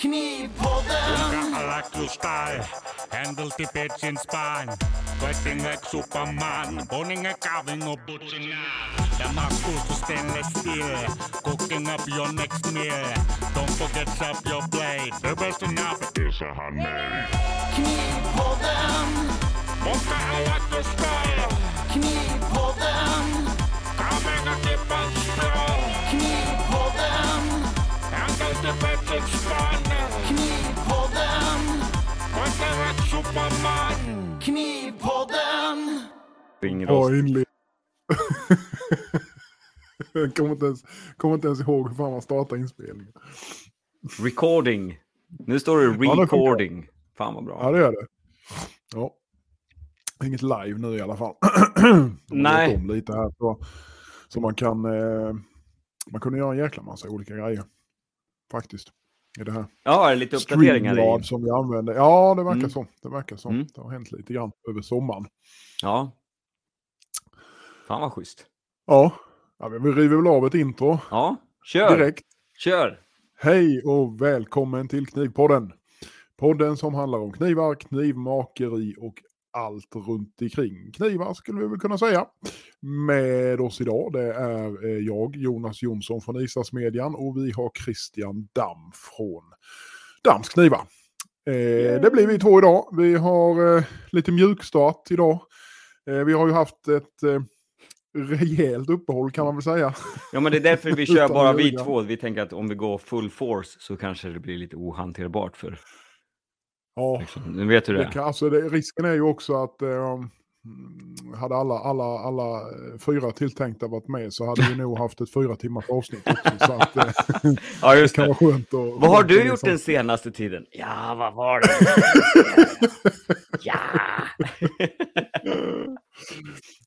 Knipodden! Galaktuskai, in petsin Fighting like superman, boninge kaving och butsingar. Där man stainless steel. cooking up your next meal. Don't forget up your blade. the best enough is a handmade. Knipodden! Monka Galaktuskai! Knipodden! Knivpodden! Oss. inled. Jag kommer inte, ens, kommer inte ens ihåg hur fan man startar inspelningen. Recording. Nu står det recording. Fan vad bra. Ja, det gör det. Ja. Inget live nu i alla fall. Nej. om lite här så, så man kan... Eh, man kunde göra en jäkla massa olika grejer. Faktiskt. I det här. Ja, lite uppdateringar i? som vi använder. Ja, det verkar Mm. så. Det verkar så. Mm. Det har hänt lite grann över sommaren. Ja. Fan vad schysst. Ja, ja vi river väl av ett intro Ja, kör. direkt. Kör. Hej och välkommen till Knivpodden. Podden som handlar om knivar, knivmakeri och allt runt omkring knivar skulle vi väl kunna säga. Med oss idag det är eh, jag, Jonas Jonsson från Isasmedjan och vi har Christian Damm från Damms knivar. Eh, det blir vi två idag. Vi har eh, lite mjukstart idag. Eh, vi har ju haft ett eh, rejält uppehåll kan man väl säga. Ja, men det är därför vi kör bara vi två. Vi tänker att om vi går full force så kanske det blir lite ohanterbart för... Ja, Liksom. Vet du Det det. kan, alltså det, risken är ju också att eh, hade alla, alla, alla eh, fyra tilltänkta varit med så hade vi nog haft ett fyra timmars avsnitt också. Så att, eh, Ja, det just kan det. vara skönt att... Vad har du gjort liksom- den senaste tiden? Ja, vad var det? ja.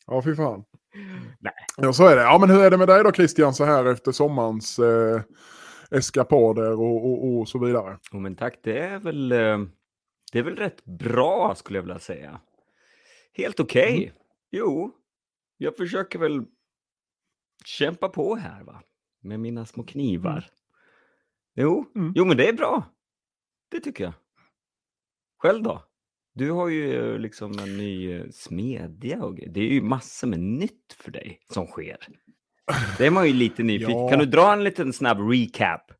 Ja, fy fan. Nej. Ja, så är det. Ja, men hur är det med dig då Christian så här efter sommarens eh, eskapader och, och, och så vidare? Jo, men tack, det är väl... eh, Det är väl rätt bra skulle jag vilja säga. Helt okej. Mm. Jo, jag försöker väl kämpa på här va. Med mina små knivar. Jo, Mm. jo men det är bra. Det tycker jag. Själv då? Du har ju eh, liksom en ny eh, smedja och. Det är ju massor med nytt för dig som sker. Det är man ju lite nyfiken. Ja. Kan du dra en liten snabb recap?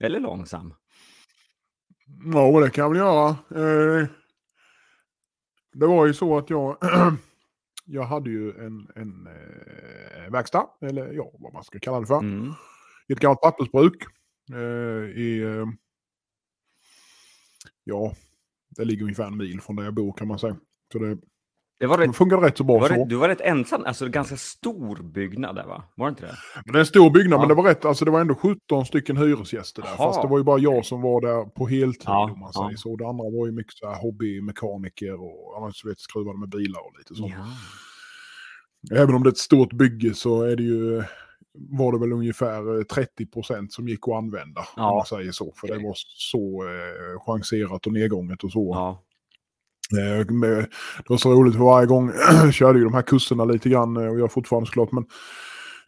Eller långsam? Ja, det kan jag väl göra. Eh, det var ju så att jag, jag hade ju en, en eh, verkstad, eller ja, vad man ska kalla det för, Mm. i ett gammalt pappersbruk. Eh, i, ja, det ligger ungefär en mil från där jag bor kan man säga. Så det, Det var det rätt, funkade rätt så bra var så. rätt, du var rätt ensam, alltså ganska stor byggnad där va? Var det inte det? Men det är en stor byggnad, Ja. men det var rätt, alltså det var ändå 17 stycken hyresgäster där. Jaha. Fast det var ju bara jag som var där på heltid Ja, om man ja. säger så. Det andra var ju mycket så här hobbymekaniker och annars vet, skruvade med bilar och lite så. Även om det är ett stort bygge så är det ju, var det väl ungefär eh, 30% som gick att använda. Ja. Om man säger så. För det Okej. var så eh, chanserat och nedgånget och så. Ja. Eh, det var så roligt för varje gång körde ju de här kurserna lite grann eh, och jag fortfarande såklart. Men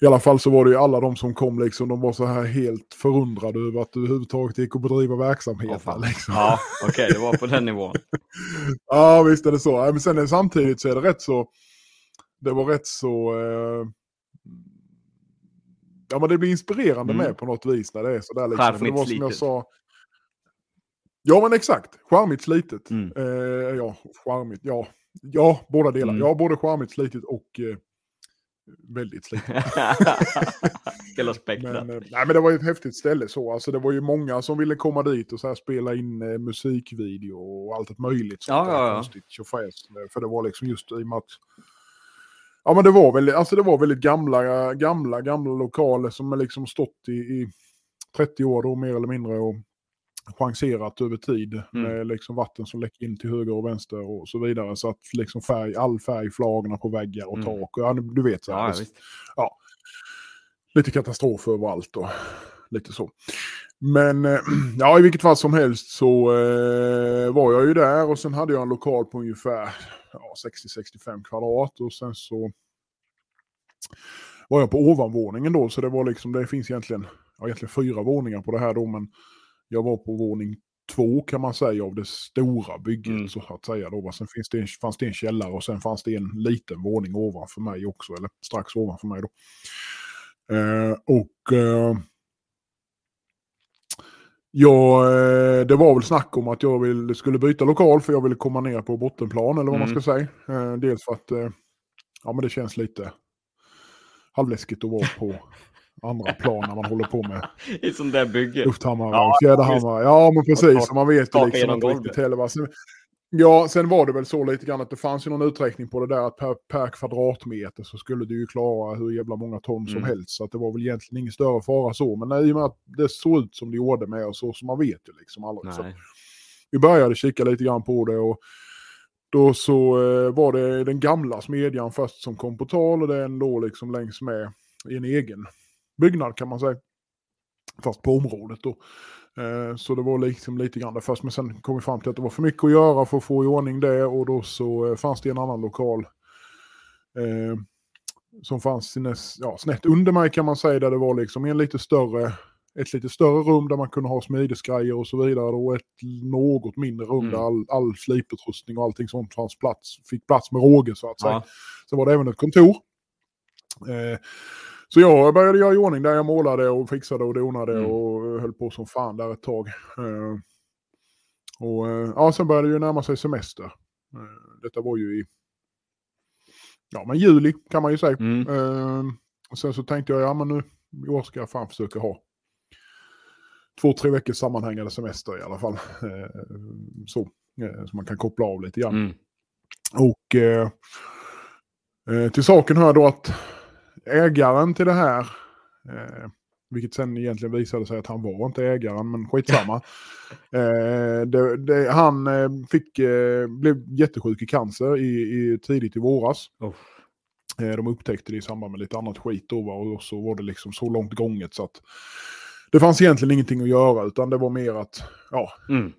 i alla fall så var det ju alla de som kom liksom, de var så här helt förundrade över att det överhuvudtaget gick att bedriva verksamhet. Där, liksom. Ja, okej, det var på den nivån. Ja, visst är det så. Men sen samtidigt så är det rätt så... Det var rätt så... Eh, ja, men det blir inspirerande Mm. med på något vis när det är sådär. Liksom. Det var som jag slitet. sa... Ja, men exakt. Charmigt slitet. Mm. Eh, ja, charmigt. Ja, ja båda delar. Mm. Ja, både charmigt slitet och eh, väldigt slitet. Hela spektrat. Men, eh, nej, men det var ju ett häftigt ställe så. Alltså, det var ju många som ville komma dit och så här spela in eh, musikvideo och allt möjligt. sånt Ja, ja, ja. Konstigt tjofräs. För det var liksom just i och med att... Ja men det var väl, alltså det var väldigt gamla, gamla, gamla lokaler som har liksom stått i, i 30 år då mer eller mindre och chanserat över tid. Mm. Med liksom vatten som läcker in till höger och vänster och så vidare. Så att liksom färg, all färg flagna på väggar och Mm. tak. Och, ja, du vet så här, Ja, visst. lite katastrof överallt och lite så. Men eh, ja, i vilket fall som helst så eh, var jag ju där och sen hade jag en lokal på ungefär ja, 60-65 kvadrat och sen så var jag på ovanvåningen då så det var liksom, det finns egentligen, ja, egentligen fyra våningar på det här då men Jag var på våning två kan man säga av det stora bygget Mm. så att säga. Då. Sen finns det en, fanns det en källare och sen fanns det en liten våning ovanför mig också, eller strax ovanför mig då. Eh, och eh, ja, eh, det var väl snack om att jag vill, skulle byta lokal för jag ville komma ner på bottenplan eller vad man Mm. ska säga. Eh, dels för att eh, ja, men det känns lite halvläskigt att vara på andra plan när man håller på med I sån där bygge. Lufthammar Ja, och Fjäderhammar. Ja, men precis. Och man vet ju liksom inte riktigt heller. va. Sen, ja, sen var det väl så lite grann att det fanns ju någon uträkning på det där att per, per kvadratmeter så skulle du ju klara hur jävla många ton som Mm. helst. Så att det var väl egentligen ingen större fara så. Men i och med att det såg ut som det gjorde med oss så, så man vet ju liksom aldrig. Så vi började kika lite grann på det och då så eh, var det den gamla smedjan först som kom på tal och den låg liksom längs med i en egen byggnad kan man säga. Fast på området då. Eh, så det var liksom lite grann där först men sen kom vi fram till att det var för mycket att göra för att få i ordning det och då så eh, fanns det en annan lokal eh, som fanns i näs, ja, snett under mig kan man säga där det var liksom en lite större ett lite större rum där man kunde ha smidesgrejer och så vidare och ett något mindre rum Mm. där all, all sliputrustning och allting sånt fanns plats, fick plats med råge så att säga. Ja. Sen var det även ett kontor. Eh, så jag började göra i ordning där jag målade och fixade och donade Mm. och höll på som fan där ett tag. Eh, och eh, ja, sen började det ju närma sig semester. Eh, detta var ju i ja, men juli kan man ju säga. Mm. Eh, och sen så tänkte jag, ja men nu i år ska jag fan försöka ha två, tre veckors sammanhängande semester i alla fall. Eh, så, eh, så man kan koppla av lite grann. Mm. Och eh, eh, till saken hör då att ägaren till det här, eh, vilket sen egentligen visade sig att han var inte ägaren, men skitsamma. eh, det, det, han eh, fick, eh, blev jättesjuk i cancer i, i, tidigt i våras. Oh. De upptäckte det i samband med lite annat skit då och så var det liksom så långt gånget så att det fanns egentligen ingenting att göra utan det var mer att ja, Mm.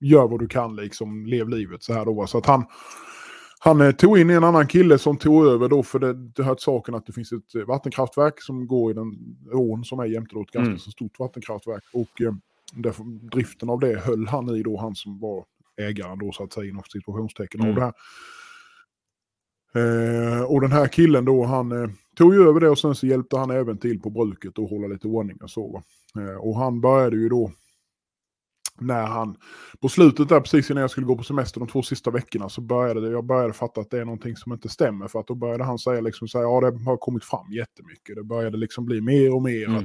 gör vad du kan liksom, lev livet så här då. Så att han, han eh, tog in en annan kille som tog över då för det, det hör till saken att det finns ett eh, vattenkraftverk som går i den ån som är jämte då ett ganska Mm. så stort vattenkraftverk. Och eh, därför, driften av det höll han i då, han som var ägaren då så att säga inom situationstecken av Mm. det här. Eh, och den här killen då, han eh, tog ju över det och sen så hjälpte han även till på bruket och hålla lite ordning och så. Eh, och han började ju då när han, på slutet där precis innan jag skulle gå på semester de två sista veckorna så började det, jag började fatta att det är någonting som inte stämmer för att då började han säga liksom så här, ja det har kommit fram jättemycket, det började liksom bli mer och mer Mm. att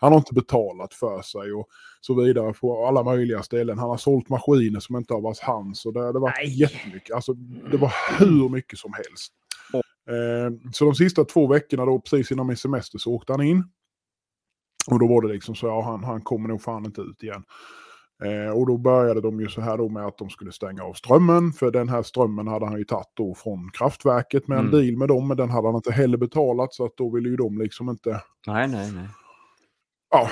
han har inte betalat för sig och så vidare på alla möjliga ställen. Han har sålt maskiner som inte har varit hans och det, det var Nej. jättemycket, alltså det var hur mycket som helst. Eh, så de sista två veckorna då, precis innan min semester, så åkte han in. Och då var det liksom så, ja han, han kommer nog fan inte ut igen. Eh, och då började de ju så här då med att de skulle stänga av strömmen. För den här strömmen hade han ju tagit då från kraftverket med en Mm. deal med dem. Men den hade han inte heller betalat så att då ville ju de liksom inte... Nej, nej, nej. Ja,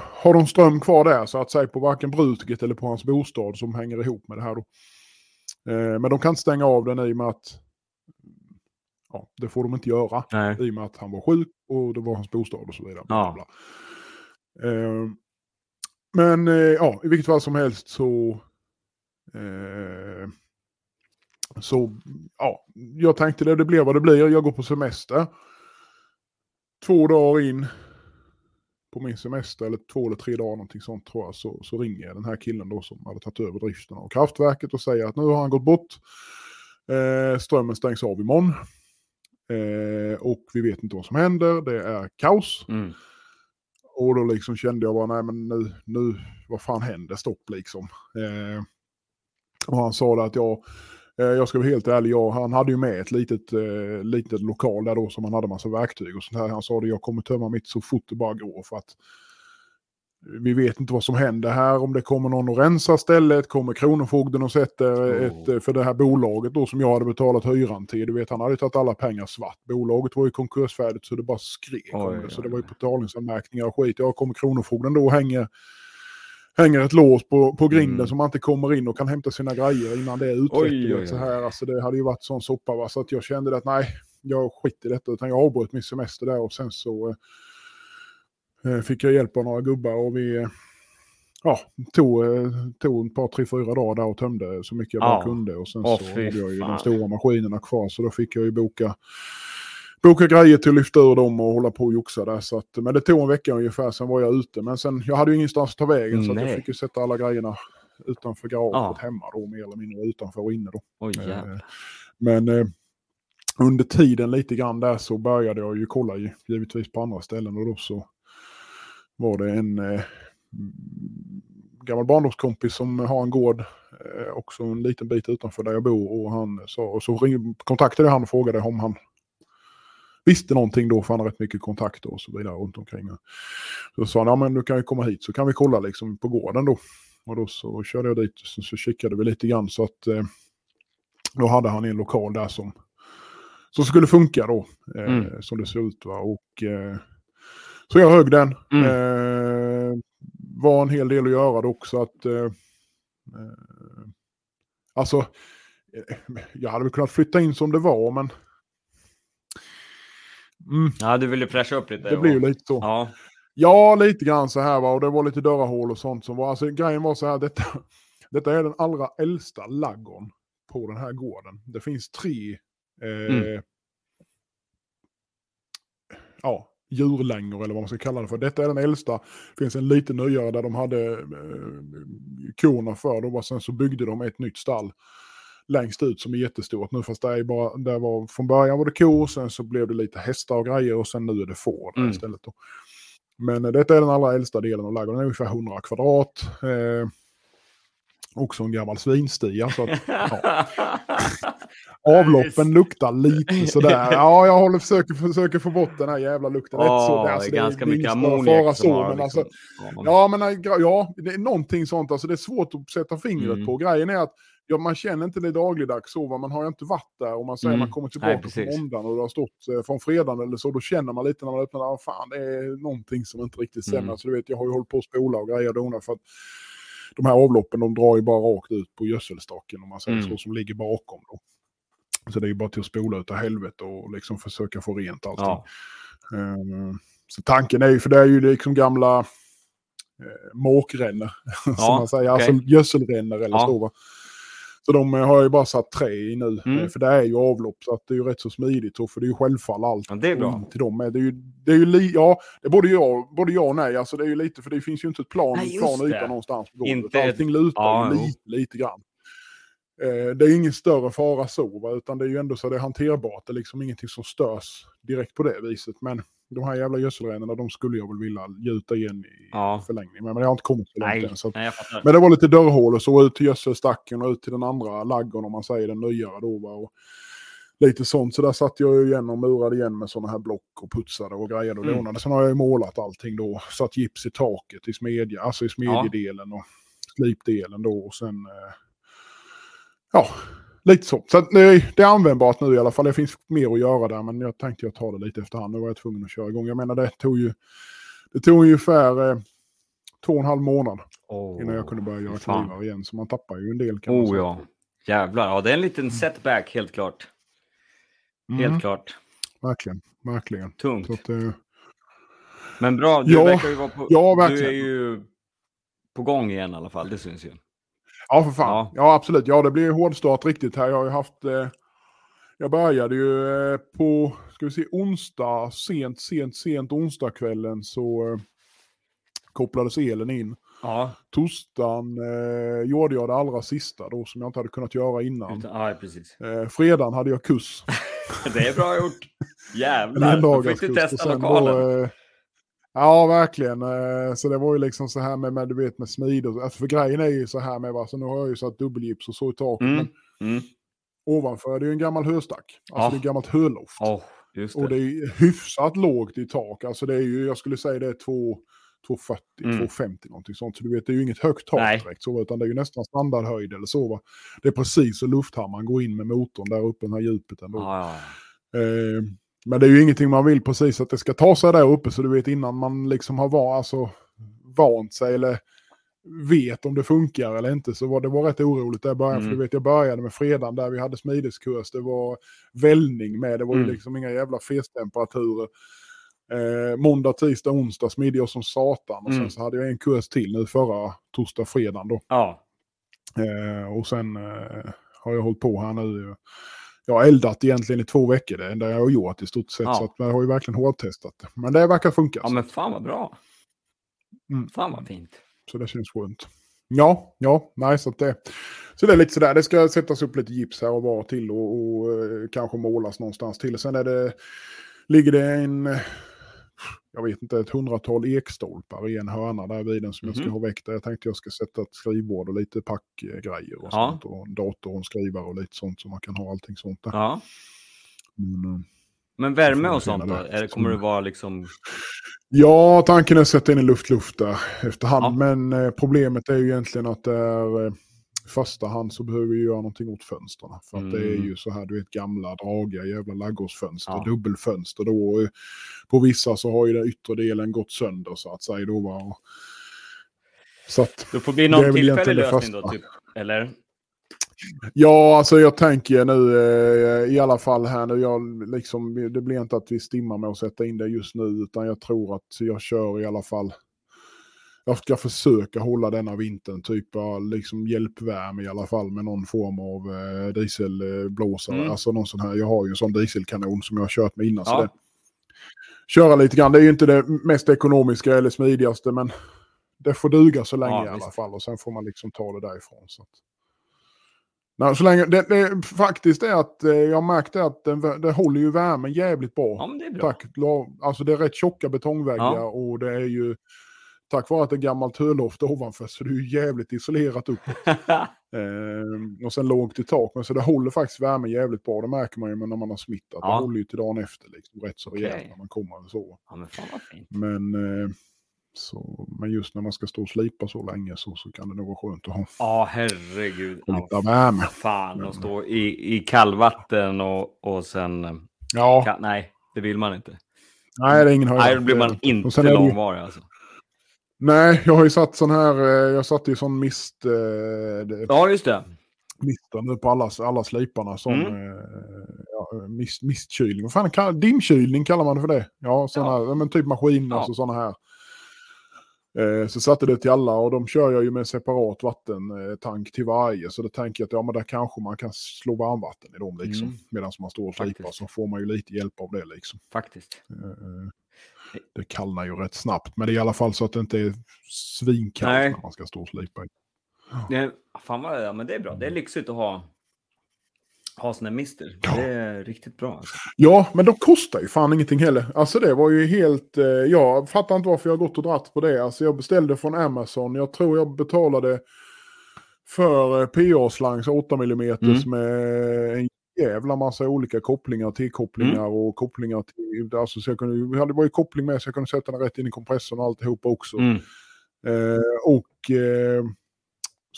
har de ström kvar där så att säga på varken bruket eller på hans bostad som hänger ihop med det här då. Eh, men de kan inte stänga av den i och med att ja, det får de inte göra. nej. I och med att han var sjuk och det var hans bostad och så vidare. Ja. Eh, men eh, ja, i vilket fall som helst så... Eh, så ja, jag tänkte det, det blir vad det blir. Jag går på semester. Två dagar in på min semester, eller två eller tre dagar någonting sånt tror jag, så, så ringer jag den här killen då som hade tagit över driften av kraftverket och säger att nu har han gått bort. Eh, strömmen stängs av imorgon. Eh, och vi vet inte vad som händer, det är kaos. Mm. Och då liksom kände jag bara, nej men nu, nu vad fan händer, stopp liksom. Eh, och han sa det att jag, eh, jag ska vara helt ärlig, jag, han hade ju med ett litet, eh, litet lokal där då som han hade massa verktyg och sånt här. Han sa det, jag kommer tömma mitt så fort det bara går för att vi vet inte vad som händer här, om det kommer någon att rensa stället, kommer Kronofogden och sätter Oh. ett, eh, för det här bolaget då som jag hade betalat hyran till, du vet han hade tagit alla pengar svart. Bolaget var ju konkursfärdigt så det bara skrek om Oj, det, så det var ju betalningsanmärkningar och skit. Jag kommer Kronofogden då och hänger, hänger ett lås på, på grinden Mm. så man inte kommer in och kan hämta sina grejer innan det är utrett. Så här, alltså det hade ju varit sån soppa va? så att jag kände att nej, jag skiter i detta utan jag avbröt min semester där och sen så eh, fick jag hjälp av några gubbar och vi eh, ja, tog, eh, tog ett par, tre, fyra dagar där och tömde så mycket jag bara Ja. kunde. Och sen Åh, så hade jag ju de fan. stora maskinerna kvar så då fick jag ju boka boka grejer till att lyfta ur dem och hålla på och joxa där. Så att, men det tog en vecka ungefär, sen var jag ute. Men sen, jag hade ju ingenstans att ta vägen så att jag Nej. fick ju sätta alla grejerna utanför garaget Ja. hemma då, mer eller mindre utanför och inne då. Eh, jävlar. Men eh, under tiden lite grann där så började jag ju kolla ju, givetvis på andra ställen och då så var det en eh, mm, gammal barndomskompis som har en gård eh, också en liten bit utanför där jag bor och han sa, och så ring, kontaktade jag han och frågade om han visste någonting då, för han har rätt mycket kontakter och så vidare runt omkring. Så sa han, ja men du kan ju komma hit så kan vi kolla liksom på gården då. Och då så körde jag dit och så, så kikade vi lite grann så att eh, då hade han en lokal där som, som skulle funka då, eh, Mm. som det ser ut. Va? Och, eh, så jag högg den. Mm. Eh, var en hel del att göra dock så att... Eh, eh, alltså, eh, jag hade väl kunnat flytta in som det var men... Mm, Ja, du ville fräscha upp lite. det blir ju lite så. Ja. Ja, lite grann så här va. Och det var lite dörrahål och sånt som var. Alltså grejen var så här. Detta, detta är den allra äldsta laggården på den här gården. Det finns tre eh, Mm. ja, djurlängor eller vad man ska kalla det för. Detta är den äldsta. Det finns en lite nyare där de hade eh, korna för. Då var, sen så byggde de ett nytt stall längst ut som är jättestort nu. Fast där är bara, där var, från början var det kor, sen så blev det lite hästar och grejer och sen nu är det får Mm. istället. Då. Men eh, detta är den allra äldsta delen av ladugården, den är ungefär 100 kvadrat. Eh, också en gammal svinstia. Så att, ja. Avloppen luktar lite sådär. Ja, jag håller, försöker, försöker få bort den här jävla lukten. Inte så, alltså, det är ganska det är mycket ammoniak så, har men liksom, alltså, ja. Men nej, gra- ja, det är någonting sånt. Alltså, det är svårt att sätta fingret Mm. på. Grejen är att ja, man känner inte det dagligdags så. va, Man har ju inte varit där och man säger Mm. man kommer Nej, tillbaka precis. på måndagen och det har stått eh, från fredagen eller så. Då känner man lite när man öppnar där, fan det är någonting som inte riktigt stämmer. Mm. Alltså, du vet, jag har ju hållit på att spola och grejer och för att de här avloppen de drar ju bara rakt ut på gödselstaken om man säger Mm. så, som ligger bakom. Då. Så det är ju bara till att spola ut helvete och liksom försöka få rent allting. Ja. Eh, Så tanken är ju, för det är ju liksom gamla eh, måkrännor, som Ja, man säger, alltså okej. gödselrännor eller Ja. så. Va? Så de eh, har ju bara satt trä i nu, Mm. eh, för det är ju avlopp, så att det är ju rätt så smidigt, för det är ju självfall allt. Ja, det är bra. Till dem. med. Det är ju, det är ju li, ja, det är både ja, både ja och nej, alltså det är ju lite, för det finns ju inte ett plan, Nej, plan yta någonstans på golvet. Inte ett- Allting lutar Ja, ju lite, lite grann. Eh, det är ingen större fara så, va? utan det är ju ändå så det är hanterbart. Det är liksom ingenting som störs direkt på det viset. Men de här jävla gödselrännorna, de skulle jag väl vilja gjuta igen i Ja. förlängning. Men det har inte kommit så långt än. Så att, nej, jag men det var lite dörrhål och så ut till gödselstacken och ut till den andra laggon om man säger den nyare då. Va? Och lite sånt. Så där satt jag ju igen och murade igen med sådana här block och putsade och grejade och Mm. donade. Sen har jag ju målat allting då. Satt gips i taket i smedja, alltså i smedjedelen och slipdelen då. Och sen, eh, ja, lite så. Så att, nej, det är användbart nu i alla fall. Det finns mer att göra där, men jag tänkte jag tar det lite efterhand. Nu var jag tvungen att köra igång. Jag menar, det tog ju, det tog ungefär eh, två och en halv månad Åh, innan jag kunde börja göra fan. knivar igen. Så man tappar ju en del kan Oh ja. Jävlar. Ja, det är en liten setback, helt klart. Helt Mm, klart. Verkligen, verkligen. Tungt. Att, eh, Men bra, du Ja, verkar ju vara på... ja, du verkligen. är ju på gång igen i alla fall, det syns ju. Ja, för fan. Ja. Ja. absolut. Ja, det blir hårdstart riktigt här. Jag har ju haft... Eh, jag började ju eh, på, ska vi se, onsdag, sent, sent, sent onsdagskvällen så eh, kopplades elen in. Ja, Torsdagen eh, gjorde jag det allra sista då som jag inte hade kunnat göra innan. utan, ja precis. Eh, fredagen hade jag kurs. Det är bra gjort. Jävlar, då fick du testa lokalen. Då, eh, ja, verkligen. Eh, så det var ju liksom så här med, med, du vet, med smid och, alltså för grejen är ju så här med, va, så nu har jag ju satt dubbelgips och så i taket. Mm. Men Mm. ovanför är det ju en gammal höstack. Alltså Ja. det är gammalt höloft. Åh, just Och det det. är hyfsat lågt i tak. Alltså det är ju, jag skulle säga det är 2, 240, Mm. 250 någonting sånt. Så du vet, det är ju inget högt tak Nej. direkt. Så, utan det är ju nästan standardhöjd eller så. Va? Det är precis så lufthammaren går in med motorn där uppe, det här djupet ändå. Ja, ja. Eh, men det är ju ingenting man vill precis att det ska ta sig där uppe så du vet innan man liksom har var, alltså, vant sig eller vet om det funkar eller inte så var det var rätt oroligt där i början. Mm. För du vet jag började med fredagen där vi hade smideskurs, det var vällning med, det var ju Mm. liksom inga jävla festtemperaturer. Eh, måndag, tisdag, onsdag smidig jag som satan. Och Mm. sen så hade jag en kurs till nu förra torsdag, fredagen då. Ja. Eh, och sen eh, har jag hållit på här nu. Jag har eldat egentligen i två veckor. Det enda jag har gjort i stort sett. Ja. Så att jag har ju verkligen hårdtestat det. Men det verkar funka. ja, så. men fan vad bra. Mm. Fan vad fint. Så det känns skönt. Ja, ja, nej, så att det, så det är lite sådär. Det ska sättas upp lite gips här och var till och, och eh, kanske målas någonstans till. Sen är det, ligger det en, jag vet inte, ett hundratal ekstolpar i en hörna där vid den som jag ska Mhm. ha väck där. Jag tänkte jag ska sätta ett skrivbord och lite packgrejer och Ja. sånt. Och en dator och en skrivare och lite sånt så man kan ha allting sånt där. Ja. Men, eh, Men värme och sånt då? det, kommer det vara liksom... Ja, tanken är att sätta in en luft-luft där efterhand. Ja. Men eh, problemet är ju egentligen att det är eh, i första hand så behöver vi göra någonting åt fönstren. För att det är Mm. ju så här, du vet gamla dragiga jävla ladugårdsfönster, Ja. dubbelfönster. Då, eh, på vissa så har ju den yttre delen gått sönder så att säga. Då, va? Och, så att, Det får bli någon tillfällig lösning då, typ. Eller? Ja, alltså jag tänker nu eh, i alla fall här nu, jag, liksom, det blir inte att vi stimmar med att sätta in det just nu, utan jag tror att jag kör i alla fall. Jag ska försöka hålla denna vintern typ liksom hjälpvärme i alla fall med någon form av eh, dieselblåsare. Mm. Alltså någon sån här, jag har ju en sån dieselkanon som jag har kört med innan. Så Ja. det, köra lite grann, det är ju inte det mest ekonomiska eller smidigaste men det får duga så länge Ja, i alla visst. fall och sen får man liksom ta det därifrån. Så att... Nej, så länge, det, det faktiskt är att eh, jag märkte att den, det håller ju värmen jävligt bra. Ja, det är bra. Tack, alltså det är rätt tjocka betongväggar Ja. och det är ju tack vare att det är gammalt höloft ovanför så det är ju jävligt isolerat upp. Eh, och sen lågt i tak, men så det håller faktiskt värmen jävligt bra. Det märker man ju när man har smittat. Ja. Det håller ju till dagen efter liksom, rätt så Okej. rejält när man kommer och så. ja, men fan vad fint. Men, eh, så, men just när man ska stå och slipa så länge så, så kan det nog vara skönt att ha Ja, herregud. Lite värme. fan, att stå i, i kallvatten och, och sen... eh, Ja, Ka- nej, det vill man inte. nej det är ingen höjdare. Nej, då blir man inte långvarig alltså. Nej, jag har ju satt sån här, eh, jag satte ju sån mist, eh, Ja, just det. mister nu på alla, alla sliparna. Sån Mm. eh, ja, mist, mistkylning. Vad fan dimkylning kallar man det för det. Ja, såna Ja. Här, men typ maskin, Ja. alltså sådana här. Så satte det till alla och de kör jag ju med separat vattentank till varje. Så då tänker jag att ja, men där kanske man kan slå varmvatten i dem liksom. Mm. Medan man står och slipar så får man ju lite hjälp av det liksom. Faktiskt. Det kallnar ju rätt snabbt. Men det är i alla fall så att det inte är svinkallt Nej. när man ska stå och slipa. i. Det, fan vad, ja, men det är bra. Det är lyxigt att ha, ha här mister. Ja. Det är riktigt bra. Alltså. Ja, men de kostar ju fan ingenting heller. Alltså det var ju helt... Eh, jag fattar inte varför jag har gått och dratt på det. Alltså jag beställde från Amazon. Jag tror jag betalade för eh, PA-slangs 8 mm Mm. med en jävla massa olika kopplingar, T-kopplingar Mm. och kopplingar till... Alltså så jag kunde, ja, det var ju koppling med så jag kunde sätta den rätt in i kompressorn och alltihopa också. Mm. Eh, och eh,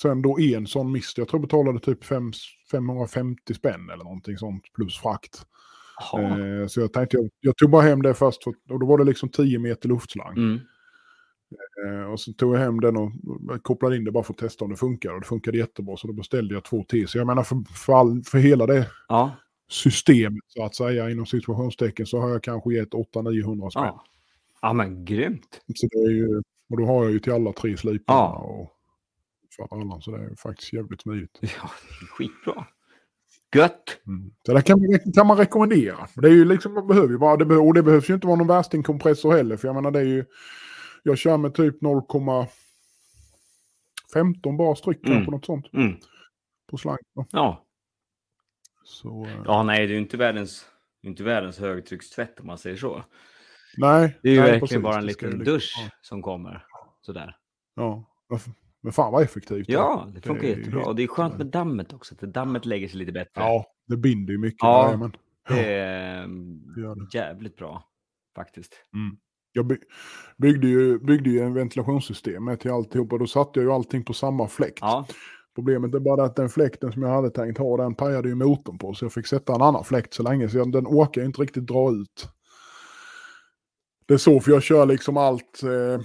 sen då en sån mist. Jag tror jag betalade typ fem, 550 spänn eller någonting sånt plus frakt. Eh, så jag tänkte, jag, jag tog bara hem det först för, och då var det liksom 10 meter luftslang. Mm. Eh, och så tog jag hem den och kopplade in det bara för att testa om det funkar. Och det funkade jättebra så då beställde jag två till. Så jag menar för, för, all, för hela det Ja. systemet så att säga inom situationstecken så har jag kanske gett 800-900 spänn. Ja. ja, men grymt. Så det är ju, och då har jag ju till alla tre sliparna. Ja. Och för alla, så det är faktiskt jävligt smidigt. Ja, skitbra. Gött. Mm. Det kan, man- kan man rekommendera. Det är ju liksom, man behöver ju bara, det och det behövs ju inte vara någon värstingkompressor heller. För jag menar det är ju, jag kör med typ 0,15 bar tryck Mm. kanske något sånt Mm. på slang. Ja. Så, eh, ja, nej, det är ju inte världens, inte världens högtryckstvätt om man säger så. nej. Det är ju nej, verkligen precis, bara en liten liksom- dusch Ja, som kommer. Sådär. ja. Men fan vad effektivt. Ja, det funkar jättebra. Och det är skönt med dammet också. Att dammet lägger sig lite bättre. Ja, det binder ju mycket. Ja. Ja. Det är mm, jävligt bra faktiskt. Jag by, byggde, ju, byggde ju en ventilationssystem till alltihopa. Då satte jag ju allting på samma fläkt. Ja, Problemet är bara att den fläkten som jag hade tänkt ha, den pajade ju motorn på. Så jag fick sätta en annan fläkt så länge. Så jag, den orkar inte riktigt dra ut. Det är så, för jag kör liksom allt. Eh,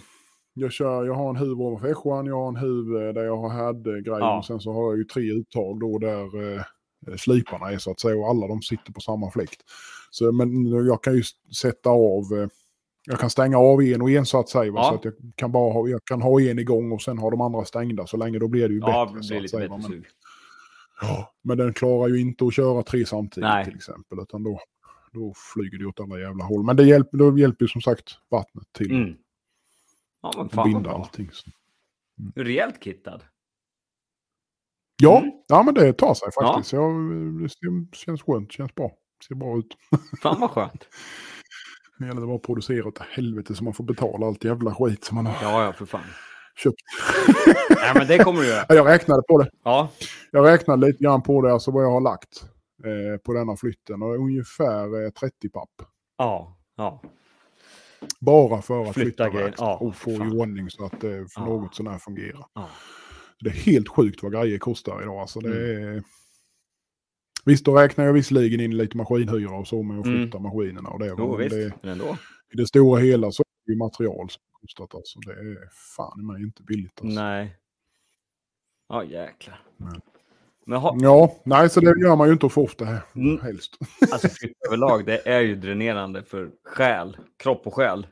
jag, kör, jag har en huv ovanför F1, jag har en huv eh, där jag har härd-grejen. Ja. Och sen så har jag ju tre uttag då där eh, sliparna är så att säga. Och alla de sitter på samma fläkt. Så, men jag kan ju sätta av eh, Jag kan stänga av en och en så att säga. Ja. Så att jag kan, bara ha, jag kan ha en igång och sen ha de andra stängda så länge. Då blir det ju Ja, bättre. så att säga, bättre men, ja, men den klarar ju inte att köra tre samtidigt Nej. till exempel. Utan då, då flyger det åt alla jävla håll. Men det hjälper, då hjälper ju som sagt vattnet till Mm. Ja, men att fan binda allting. Så. Är rejält kittad. Ja, Mm. ja, men det tar sig faktiskt. Ja. det känns skönt, känns bra. Ser bra ut. Fan vad skönt. Det gäller bara att producera åt helvete så man får betala allt jävla skit som man har Ja, ja, för fan. köpt. Nej, men det kommer du göra. Ja, Jag räknade på det. Ja, Jag räknade lite grann på det, alltså vad jag har lagt eh, på denna flytten. Och ungefär eh, 30 papp. ja, ja. Bara för att Flytta flytta, Ja, och få fan. i ordning så att det för Ja. något sånär fungerar. ja. Det är helt sjukt vad grejer kostar idag. Alltså det Mm. Visst, då räknar jag visserligen in lite maskinhyra och så med att Mm. flytta maskinerna. Och det, Jo, men det, Men ändå. I det stora hela så är det material som kostat. Alltså. Det är fan i mig inte billigt. Alltså. Nej. Ja, jäklar. Nej. Men ha, Ja, nej, så det gör man ju inte för ofta här, Mm. helst. alltså överlag, det är ju dränerande för själ, kropp och själ.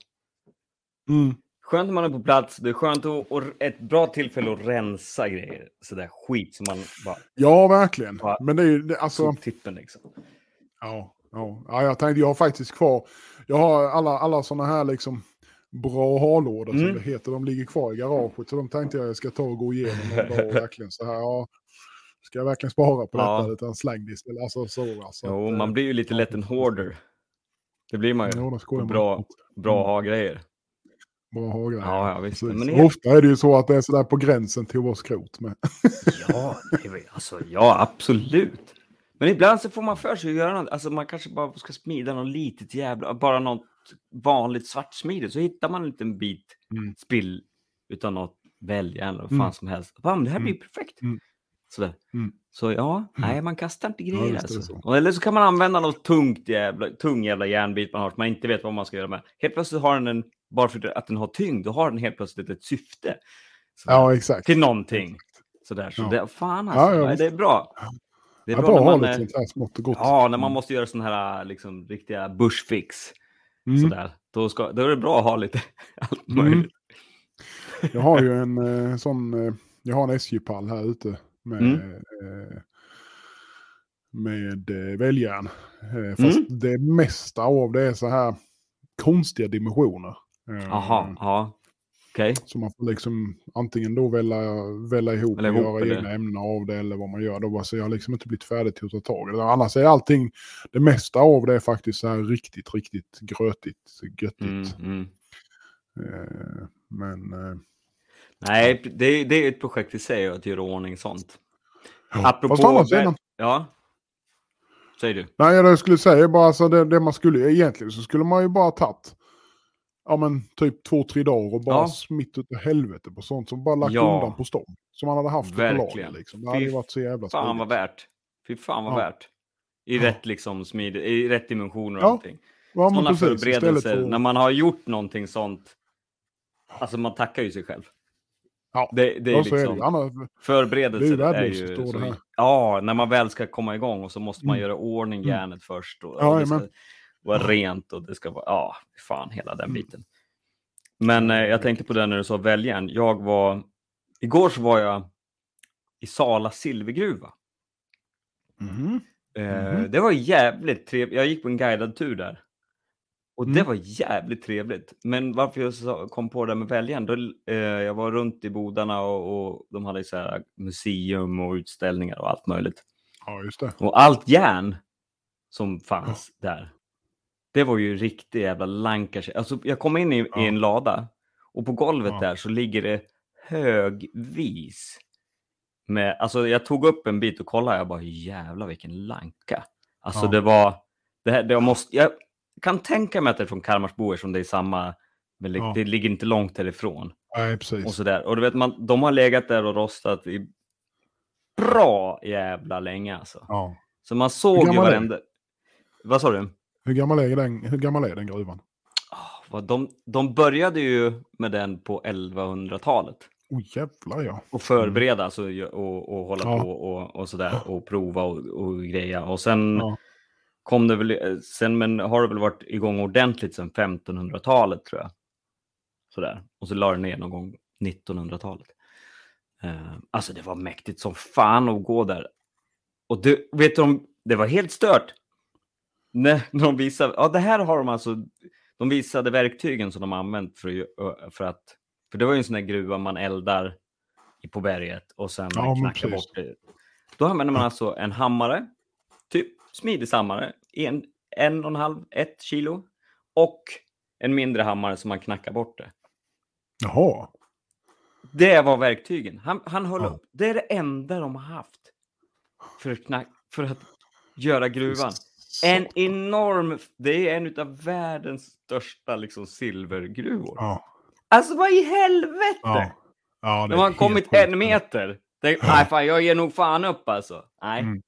Mm. Skönt när man är på plats, det är skönt att, och ett bra tillfälle att rensa grejer. Sådär skit som man bara Ja, verkligen. Ja. Men det är ju, alltså, soptippen liksom. ja, ja, ja, jag tänkte, jag har faktiskt kvar, jag har alla, alla sådana här liksom bra harlådor Mm. som det heter, de ligger kvar i garaget. Så de tänkte jag jag ska ta och gå igenom och verkligen så här, ja, ska jag verkligen spara på Ja. detta? Utan släng det istället. Alltså så alltså. Jo, att, man eh, blir ju lite lätt en hoarder. Det blir man ju. Ja, bra, bra ha-grejer. Bra ha-grejer. Ja, ja, visst. Men det- Ofta är det ju så att det är sådär på gränsen till att vara skrot med. Ja, var- alltså, ja, absolut. Men ibland så får man för sig att göra något. Alltså man kanske bara ska smida något litet jävla, bara något vanligt svartsmide. Så hittar man en liten bit Mm. spill utan något väljärn eller vad fan Mm. som helst. Bam, det här blir Mm. perfekt. Mm. Sådär. Mm. Så ja, nej, man kastar inte Ja, grejer det alltså. så. Eller så kan man använda något tungt jävla, tung jävla järnbit man har som man inte vet vad man ska göra med. Helt plötsligt har den en, bara för att den har tyngd, då har den helt plötsligt ett syfte. Sådär. Ja, exakt. Till någonting. Sådär, så Ja. det, fan alltså, ja, nej, det är bra. Det är Ja, bra bra att när ha man, lite är, sånt smått och gott. ja, när man måste göra sån här liksom, riktiga bushfix. Mm. Sådär. Då, ska, då är det bra att ha lite allt Mm. möjligt. Jag har ju en eh, sån, eh, jag har en SJ-pall här ute med, Mm. eh, med eh, väljärn. Eh, fast Mm. det mesta av det är så här konstiga dimensioner. Jaha, ja. Okej. Så man får liksom antingen då välja, välja ihop och göra eller- egna ämnen av det eller vad man gör. Då, så jag har liksom inte blivit färdig till att ta tag i det. Annars är allting, det mesta av det är faktiskt så här riktigt, riktigt grötigt, göttigt. Mm, mm. Eh, men eh, Nej, det, det är ett projekt i sig att göra ordning sånt. ja. Apropå... Fast å andra sidan, Ja. Säger du. Nej, jag skulle säga bara alltså det, det man skulle egentligen så skulle man ju bara tagit ja men typ två, tre dagar och bara Ja. smitt ut i helvete på sånt som bara lagt Ja. undan på stång. Som man hade haft det på Verkligen. lager liksom. Det hade Fy varit så jävla Fan vad smidigt. värt. Fy fan vad Ja. värt. I Ja. rätt liksom smidig, i rätt dimensioner och Ja, allting. Ja, Sådana precis. Förberedelser, för- när man har gjort någonting sånt. Alltså man tackar ju sig själv. Ja, Det, det är ja, så är det liksom. Annars, förberedelser det är är ju... Så, ja, när man väl ska komma igång och så måste man Mm. göra ordning Mm. järnet först. Och, Ja, och. Vara rent och det ska vara... Ja, fan hela den Mm. biten. Men eh, jag tänkte på det när du sa väljaren. Jag var... Igår så var jag i Sala silvergruva. Mhm. Eh, Mhm. Det var jävligt trevligt. Jag gick på en guidad tur där. Och det Mm. var jävligt trevligt. Men varför jag kom på det med väljaren, då, eh, jag var runt i bodarna och, och de hade så här museum och utställningar och allt möjligt. Ja, just det. Och allt järn som fanns där, det var ju riktig jävla lankars. Alltså jag kom in i, Ja. i en lada och på golvet Ja. där så ligger det högvis med, alltså jag tog upp en bit och kollade, jag bara jävlar vilken lanka. Alltså Ja. det var, det här, det jag måste, jag kan tänka mig att det är från Kalmarsbo som det är samma, men det, det ligger inte långt härifrån. Nej, Och precis. sådär. Och du vet, man, de har legat där och rostat i bra jävla länge alltså. Så man såg ju varenda... Vad sa du? Hur, gammal är den, hur gammal är den gruvan? Vad de, de började ju med den på 1100-talet. Oj, jävlar ja. Och förbereda alltså, ju- och, och hålla Ja. på och, och sådär. Och prova och, och greja. Och sen Ja. kom det väl, sen men har det väl varit igång ordentligt sedan 1500-talet tror jag. Sådär. Och så la det ner någon gång 1900-talet. Eh, alltså det var mäktigt som fan att gå där. Och du, vet du, om- det var helt stört. När de visade, ja det här har de alltså, de visade verktygen som de använt för för att, för det var ju en sån där gruva man eldar på berget och sen Ja, knackar bort det. Då använder man alltså en hammare, typ smidig hammare, en, en och en halv, ett kilo och en mindre hammare som man knackar bort det. Jaha. Det var verktygen. Han, han höll Ja. upp. Det är det enda de har haft för att, knack, för att göra gruvan. En enorm, det är en av världens största liksom, silvergruvor. Ja. Alltså vad i helvete! Ja. ja det De har kommit en meter. Det, nej, fan, jag ger nog fan upp alltså. Nej. Mm.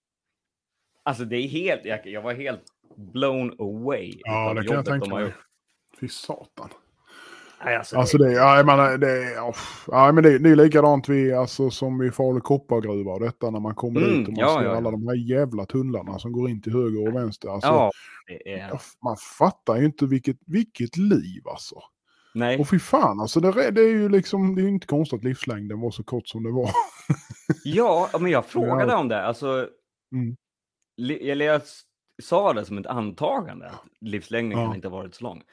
Alltså det är helt, jag, jag var helt blown away. Ja, det kan jag tänka mig. Fy satan. Nej, alltså, Alltså det, ja, jag menar, det, ja, ja, men det, det är likadant vi, alltså, som i Falu koppargruva och detta när man kommer Mm, dit och man ja, ser ja, ja. alla de här jävla tunnlarna som går in till höger och vänster. Alltså, ja, är... Man fattar ju inte vilket, vilket liv alltså. Nej. Och fy fan alltså, det, det är ju liksom, det är inte konstigt att livslängden var så kort som det var. Ja, men jag frågade om det. Alltså, Mm. li- eller jag sa det som ett antagande, att livslängden Ja. kan inte ha varit så lång.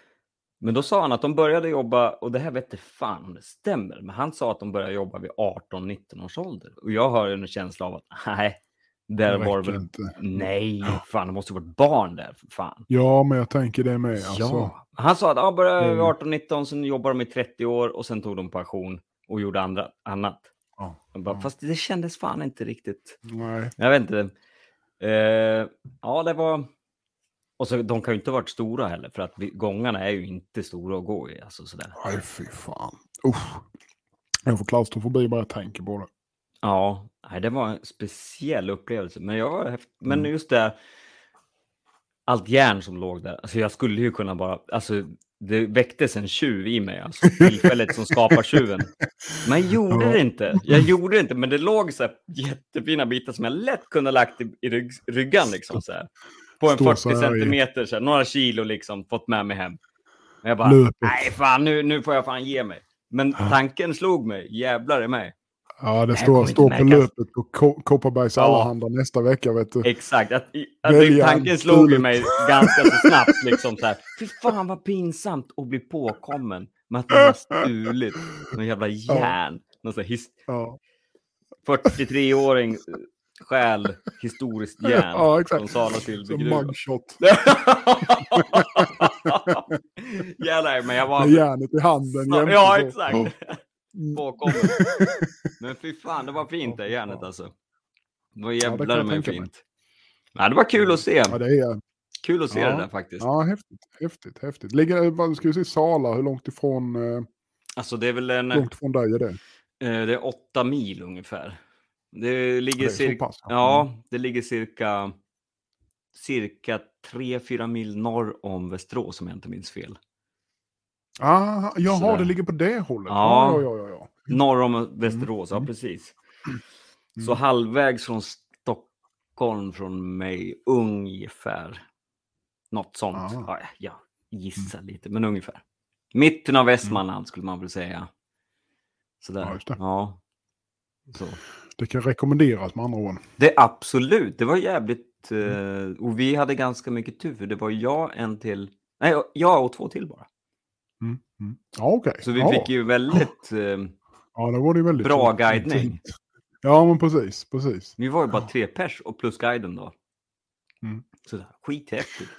Men då sa han att de började jobba, och det här vet inte fan om det stämmer, men han sa att de började jobba vid 18-19 års ålder. Och jag har en känsla av att nej, där Det var väl... inte. Nej, fan, det måste ha varit barn där, för fan. Ja, men jag tänker det med. Alltså. Ja. Han sa att ja, började vid Mm. 18-19, sen jobbade de i 30 år och sen tog de pension och gjorde andra, annat. Ja. Jag bara. Fast det kändes fan inte riktigt. Nej. Jag vet inte. Eh, ja, det var... Och så, de kan ju inte ha varit stora heller, för att gångarna är ju inte stora att gå i. Alltså, sådär. Nej, fy fan. Usch. Jag får klaustrofobi bara jag tänker på det. Ja, nej, det var en speciell upplevelse. Men, jag, men Mm. just det, allt järn som låg där. Alltså, jag skulle ju kunna bara... Alltså, det väcktes en tjuv i mig, alltså tillfället som skapar tjuven. Men jag gjorde Ja. det inte. Jag gjorde det inte, men det låg så här jättefina bitar som jag lätt kunde ha lagt i, i rygg, ryggan. Liksom, så här. På en Står 40 så här i- centimeter, så här, några kilo liksom, fått med mig hem. Men jag bara, Löpet. nej fan, nu, nu får jag fan ge mig. Men tanken slog mig, jävlar i mig. Ja, det står, står på löpet på Ko- Kopparbergs Ja. Allehanda nästa vecka, vet du. Exakt, att, att tanken slog mig ganska så snabbt. Liksom, så här. Fy fan vad pinsamt att bli påkommen med att man har stulit någon jävla järn. Någon sån här his- Ja, 43-åring eh, stjäl historiskt järn Ja, exakt. från Sala silvergruva. mugshot. Jävlar, men jag Med var... järnet i handen. Ja, så. exakt. Mm. Påkommen. Men fy fan, det var fint det järnet alltså. Det var jävlar jag mig fint. Ja, det var kul att se. Ja, det är... Kul att se Ja. det där faktiskt. Ja, häftigt. Häftigt, häftigt. Ligger, vad ska vi se, Sala, hur långt ifrån, eh, Alltså det är väl en... långt ifrån dig är det? Eh, Det är åtta mil ungefär. Det ligger Det cirka, pass, ja. ja, det ligger cirka, cirka 3-4 mil norr om Västerås om jag inte minns fel. Ah, jaha, Sådär. det ligger på det hållet. Ja. Ja, ja, ja. ja. Norr om Västerås, mm. ja precis. Mm. Så halvvägs från Stockholm från mig ungefär. Något sånt. Ah. Ja, jag gissar lite, men ungefär. Mitten av Västmanland skulle man väl säga. Sådär. Ja, just det. Ja. Så. Det kan rekommenderas med andra ord. Det absolut, det var jävligt. Mm. och vi hade ganska mycket tur, för det var jag, en till. Nej, jag och två till bara. Mm. Mm. Ja, okej. Så vi ja. fick ju väldigt... Eh, Ja, det var det väldigt bra fint. guidning. Ja, men precis, precis. vi var ju bara tre pers och plus guiden då. Mm. Så skithäftigt.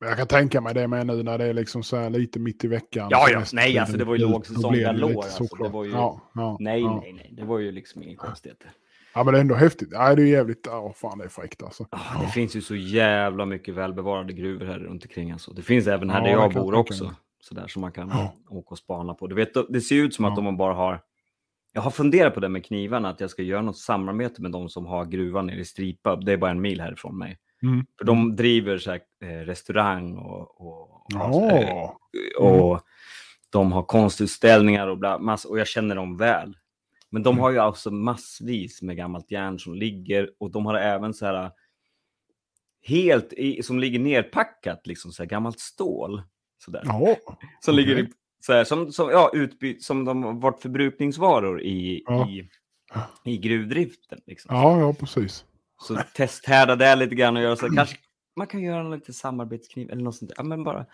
Jag kan tänka mig det med nu när det är liksom så lite mitt i veckan. Ja, ja. Nej, alltså, det var ju lågsäsong lite alltså, det var ju- Ja, ja, Nej, ja. nej, nej. Det var ju liksom inga konstigheter. Ja, men det är ändå häftigt. Nej, det är jävligt... Ja, fan det är fräckt alltså. Ah, det finns ju så jävla mycket välbevarade gruvor här runt omkring. Alltså. Det finns även här Ja, där jag jag bor också. Så där som man kan åka och spana på. Du vet, det ser ut som att de bara har... Jag har funderat på det med knivarna, att jag ska göra något samarbete med de som har gruvan nere i Stripa. Det är bara en mil härifrån mig. Mm. För de driver så här, eh, restaurang och, och, och, Ja, och de har konstutställningar och bla, mass, och jag känner dem väl. Men de Mm. har ju alltså massvis med gammalt järn som ligger och de har även så här helt i, som ligger nerpackat, liksom så här gammalt stål. Sådär. Ja, som ligger i, så här, som, som, ja, utby, som de har varit förbrukningsvaror i, Ja. i, i gruvdriften. Liksom. ja, ja precis. Så testhärda det lite grann och göra så. Kanske man kan göra en liten samarbetskniv eller något sånt. Ja, men bara,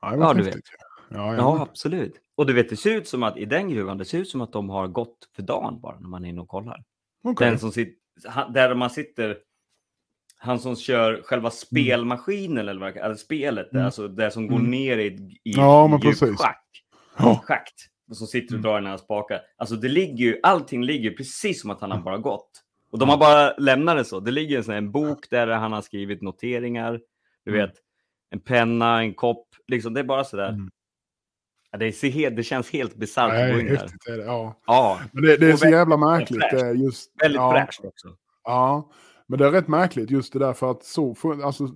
Ja, Ja, du häftigt. Ja, ja. ja, absolut. Och du vet, det ser ut som att i den gruvan, det ser ut som att de har gått för dagen bara när man är inne och kollar. Okej. Den som sitter, där man sitter, han som kör själva spelmaskinen eller, vad eller spelet, Mm. alltså det som går Mm. ner i, ett- i Ja, men djupt schack. Ja. schakt. Och så sitter och Mm. drar i den här spakar. Alltså det ligger ju, allting ligger precis som att han har bara gått. Och de har bara lämnat det så. Det ligger en, sån en bok där han har skrivit noteringar. Du Mm. vet, en penna, en kopp. Liksom, det är bara sådär. Mm. Ja, det, ser helt, det känns helt bisarrt att gå in där. Ja. Ja, Men det, det är Och så jävla märkligt. fräscht. Det är just, väldigt ja, fräscht också. Ja, men det är rätt märkligt just det där för att så, för, alltså,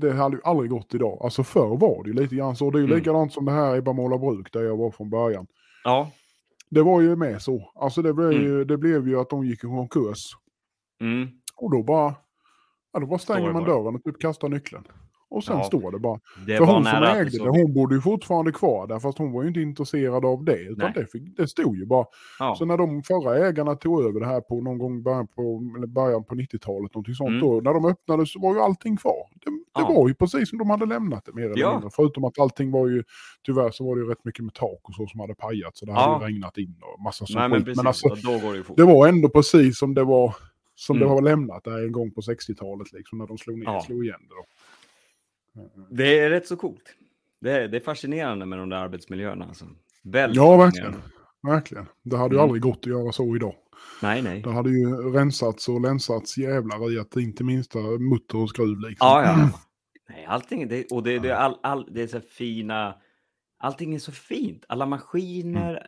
det hade ju aldrig gått idag. Alltså förr var det ju lite grann så. Det är ju Mm. likadant som det här i Bamåla bruk där jag var från början. Ja. Det var ju med så. Alltså det blev, Mm. ju, det blev ju att de gick i konkurs. Mm. Och då bara, ja, då bara stänger man bara. dörren och typ kastar nyckeln. Och sen Ja. står det bara. Det För hon som ägde det hon bodde ju fortfarande kvar där fast hon var ju inte intresserad av det. Utan det, fick, det stod ju bara. Ja. Så när de förra ägarna tog över det här på någon gång början på, början på 90-talet, någonting sånt, Mm. då, när de öppnade så var ju allting kvar. Det, det Ja. var ju precis som de hade lämnat det mer eller Ja. mindre. Förutom att allting var ju, tyvärr så var det ju rätt mycket med tak och så som hade pajat. Så det hade ju regnat in och massa sån Nej, men precis. Men alltså, det var ändå precis som det var, som det Mm. var lämnat där en gång på 60-talet, liksom, när de slog, ner, Ja. slog igen det. Då. Det är rätt så coolt. Det är, det är fascinerande med de där arbetsmiljöerna. Alltså. Väldigt Ja, verkligen. Verkligen. Det hade ju Mm. aldrig gått att göra så idag. Nej, nej. Det hade ju rensats och länsats jävlar i att inte minsta mutter och skruv liksom. Ja, ja. Nej, allting, det, och det, det, är all, all, det är så fina, allting är så fint. Alla maskiner, Mm.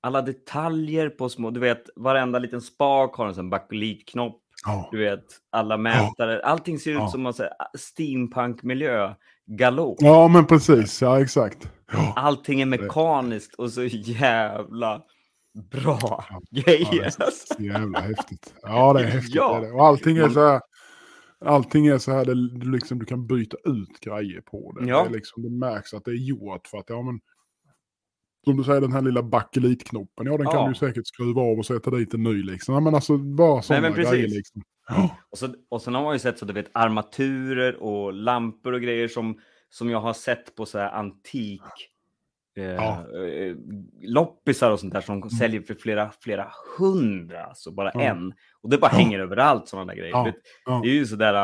Alla detaljer på små, du vet, varenda liten spak har en sån bakelitknopp, Ja. du vet, alla mätare, allting ser ut Ja. som en här steampunk-miljö, galop. ja, men precis. Ja, exakt. Ja. Allting är mekaniskt och så jävla bra Ja, grejer. är så- jävla häftigt. Ja, det är häftigt. Ja. är det. Och allting är så här. Allting är så här, det liksom, du kan byta ut grejer på det. Ja. Det, är liksom, det märks att det är gjort för att, ja men, som du säger, den här lilla bakelitknoppen, ja den kan Ja. du säkert skruva av och sätta dit en ny liksom. Ja, men alltså bara sådana grejer liksom. Ja. Och, så, och sen har man ju sett så du vet armaturer och lampor och grejer som, som jag har sett på så här antik eh, Ja. eh, loppisar och sånt där som säljer för flera, flera hundra, alltså bara Ja. en. Och det bara Ja. hänger överallt sådana där grejer. Ja. Det är ju sådär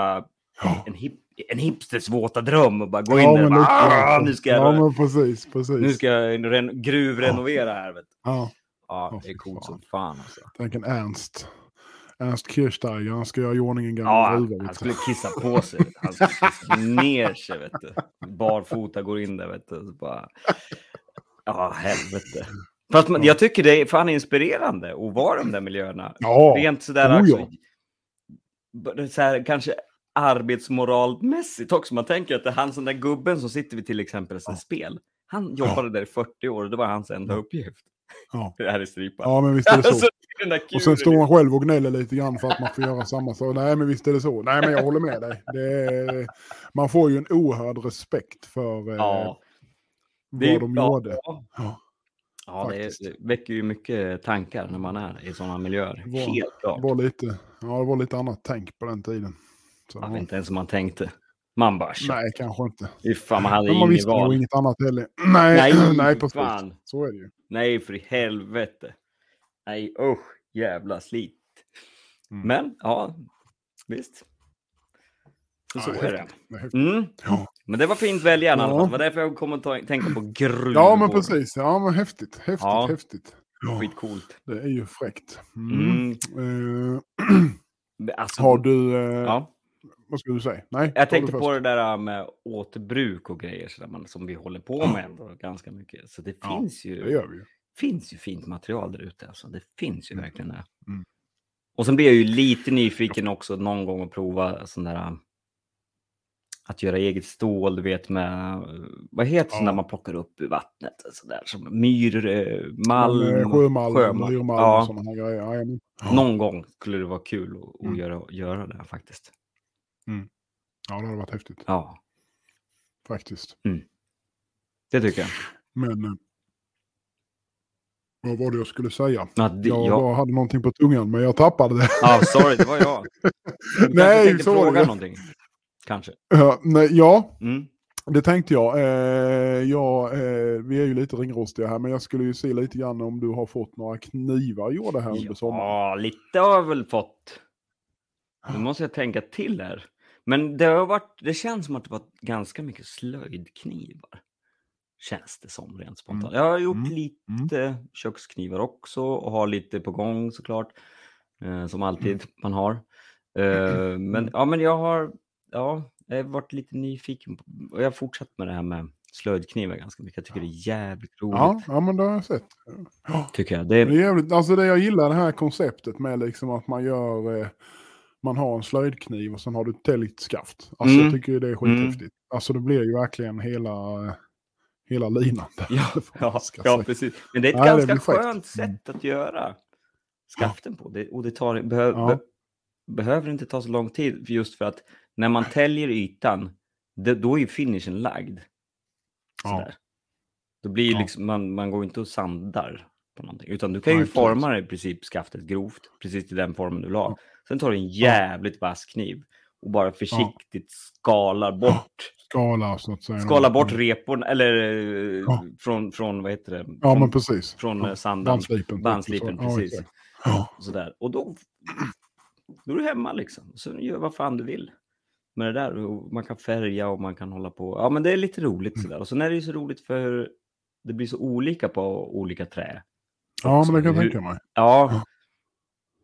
Ja. en, hip, en hipsters våta dröm och bara gå in Ja, där och bara, "Ah, nu ska jag, Ja, precis, precis. nu ska jag ren, gruvrenovera här. Vet. du." Ja, Ja, det är coolt fan. som fan alltså. tänk en Ernst. Ernst Kirchsteiger, han ska göra i ordning en gammal Ja, gruva. han vet du. skulle kissa på sig. Han skulle kissa ner sig, vet du. Barfota går in där, vet du. Bara... Ja, helvete. Fast man, jag tycker det är fan inspirerande att vara i de där miljöerna. Ja, Rent sådär, oh alltså, ja. b- så här, kanske arbetsmoralmässigt också. Man tänker att det är han, den där gubben som sitter vid till exempel ett spel. Han jobbade där i 40 år och det var hans enda Ja. uppgift. Ja. Det här är stripan. ja, men visst är det så. Alltså, den där Och sen står han själv och gnäller lite grann för att man får göra samma sak. Nej, men visst är det så. Nej, men jag håller med dig. Det är, man får ju en oerhörd respekt för eh, Ja, vad är- de ja, gjorde. Ja, Ja, ja det, det väcker ju mycket tankar när man är i sådana miljöer. Var- Helt klart. var lite, ja, det var lite annat tänk på den tiden. Så, vet inte ens om man tänkte. Man bara, shit, nej, kanske inte. fy fan, man hade Men man visste nog inget annat heller. Nej, Nej, nej, precis. fan. Så är det ju. Nej, för i helvete. Nej, usch, jävla slit. Mm. Men, ja, visst. Så, så Ja, är det. Mm. Ja. Men det var fint väljande. Ja. Ja. Det var därför jag kom att tänka på gruvor. ja, men precis. Ja, men häftigt. Häftigt, Ja. häftigt. Ja, Skitcoolt. det är ju fräckt. Mm. Mm. Eh, Alltså, har du... Eh, Ja. Vad skulle du säga? Nej, Jag tänkte på det där med återbruk och grejer så man, som vi håller på med ändå ganska mycket. Så det Ja, finns, ju, Det gör vi ju. finns ju fint material där ute. Alltså. Det finns ju Mm. verkligen det. Mm. Och sen blir jag ju lite nyfiken också någon gång att prova sån där um, att göra eget stål, du vet med, vad heter Ja. sånt där man plockar upp ur vattnet? Så där, som myr, malm, Men, eh, Sjömalm, sjömalm. myrmalm Ja. och sådana här grejer. Ja. Någon gång skulle det vara kul att, att Mm. göra, göra det här faktiskt. Ja, det hade varit häftigt Ja, faktiskt. det tycker jag. Men eh, vad var det jag skulle säga? Ja, det, Jag ja. hade någonting på tungan men jag tappade det. ja, sorry, det var jag. Du Nej, tänkte var fråga någonting. Kanske. Ja, nej, ja, Mm. det tänkte jag. Eh, ja, eh, vi är ju lite ringrostiga här men jag skulle ju se lite grann om du har fått några knivar gjorda här under sommaren. Ja, lite har jag väl fått. Nu måste jag tänka till här. Men det har varit, det känns som att det varit ganska mycket slöjdknivar. Känns det som rent spontant. Jag har gjort Mm. lite köksknivar också och har lite på gång såklart. Eh, som alltid Mm. man har. Eh, men ja, men jag har, ja, jag har varit lite nyfiken på, och jag har fortsatt med det här med slöjdknivar ganska mycket. Jag tycker det är jävligt roligt. Ja, ja, men det har jag sett. Ja. Tycker jag. Det Det, är, är jävligt, alltså det jag gillar det här konceptet med liksom att man gör, eh, man har en slöjdkniv och sen har du ett täljt skaft. Alltså Mm. jag tycker ju det är skithäftigt. Alltså det blir ju verkligen hela, hela linan där. Ja, ja, ja, precis. Men det är ett Nej, ganska skönt sätt att göra skaften på. Det, och det tar, behö, Ja. be, behöver inte ta så lång tid just för att när man täljer ytan, det, då är ju finishen lagd. Ja. Då blir Ja. liksom, man, man går inte och sandar på någonting, utan du kan ju forma det i princip skaftet grovt, precis till den formen du. Ja. Sen tar du en jävligt vass kniv och bara försiktigt skalar bort Skala så att säga. Skala bort repor eller eh, Ja. från, från, vad heter det? Ja från, men precis. från Ja, eh, sanden. Bandslipen. Bandslipen, Ja, precis. exakt. Ja. Sådär. Och då, då är du hemma liksom. Så gör vad fan du vill. Med det där. Och man kan färga och man kan hålla på. Ja men det är lite Mm. roligt sådär. Och sen är det ju så roligt för det blir så olika på olika trä. ja men det kan jag tänka mig. Ja.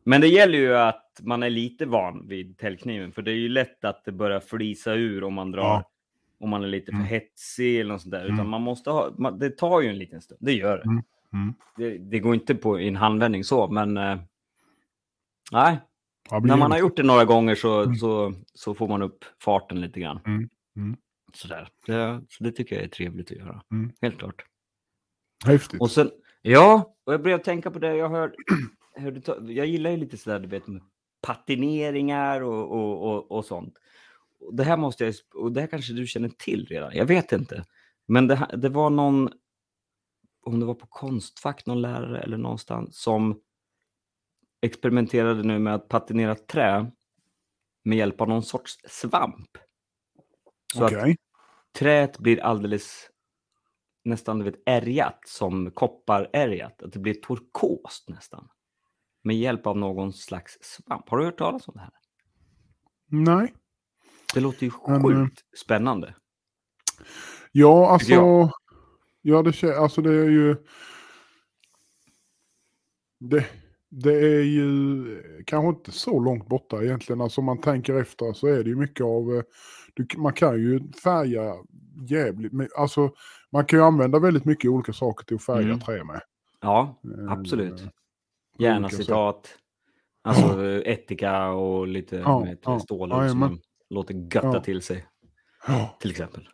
Men det gäller ju att man är lite van vid täljkniven. För det är ju lätt att det börjar flisa ur om man drar. Ja. Om man är lite för Mm. hetsig eller något sånt där. Utan Mm. man måste ha, man, det tar ju en liten stund. Det gör det. Mm. Mm. Det, det går inte på en handvändning så, men eh, nej. Ja, När man har gjort det några gånger så, Mm. så, så får man upp farten lite grann. Mm. Mm. Sådär. Det, så det tycker jag är trevligt att göra. Mm. Helt klart. Häftigt. Och sen, ja, och jag började tänka på det. Jag hör, hörde, ta- jag gillar ju lite sådär, du vet, med patineringar och, och, och, och sånt. Och det här måste jag, och det här kanske du känner till redan. Jag vet inte. Men det, det var någon, om det var på Konstfack, någon lärare eller någonstans, som experimenterade nu med att patinera trä med hjälp av någon sorts svamp. Så att Okej. träet blir alldeles nästan du vet, ärgat som kopparärgat. Att det blir turkost nästan. Med hjälp av någon slags svamp. Har du hört talas om det här? Nej. Det låter ju Men, eh, sjukt spännande. Ja, alltså. jag. Ja, det, alltså det är ju. Det, det är ju kanske inte så långt borta egentligen. Alltså om man tänker efter så är det ju mycket av. eh, Du, man kan ju färga jävligt. men Alltså man kan ju använda väldigt mycket olika saker till att färga Mm. trä med. Ja, Eh, absolut. Gärna citat. Alltså etika och lite Ja, med ja, stålar som jajamän. man låter götta Ja. till sig. Ja. Till exempel.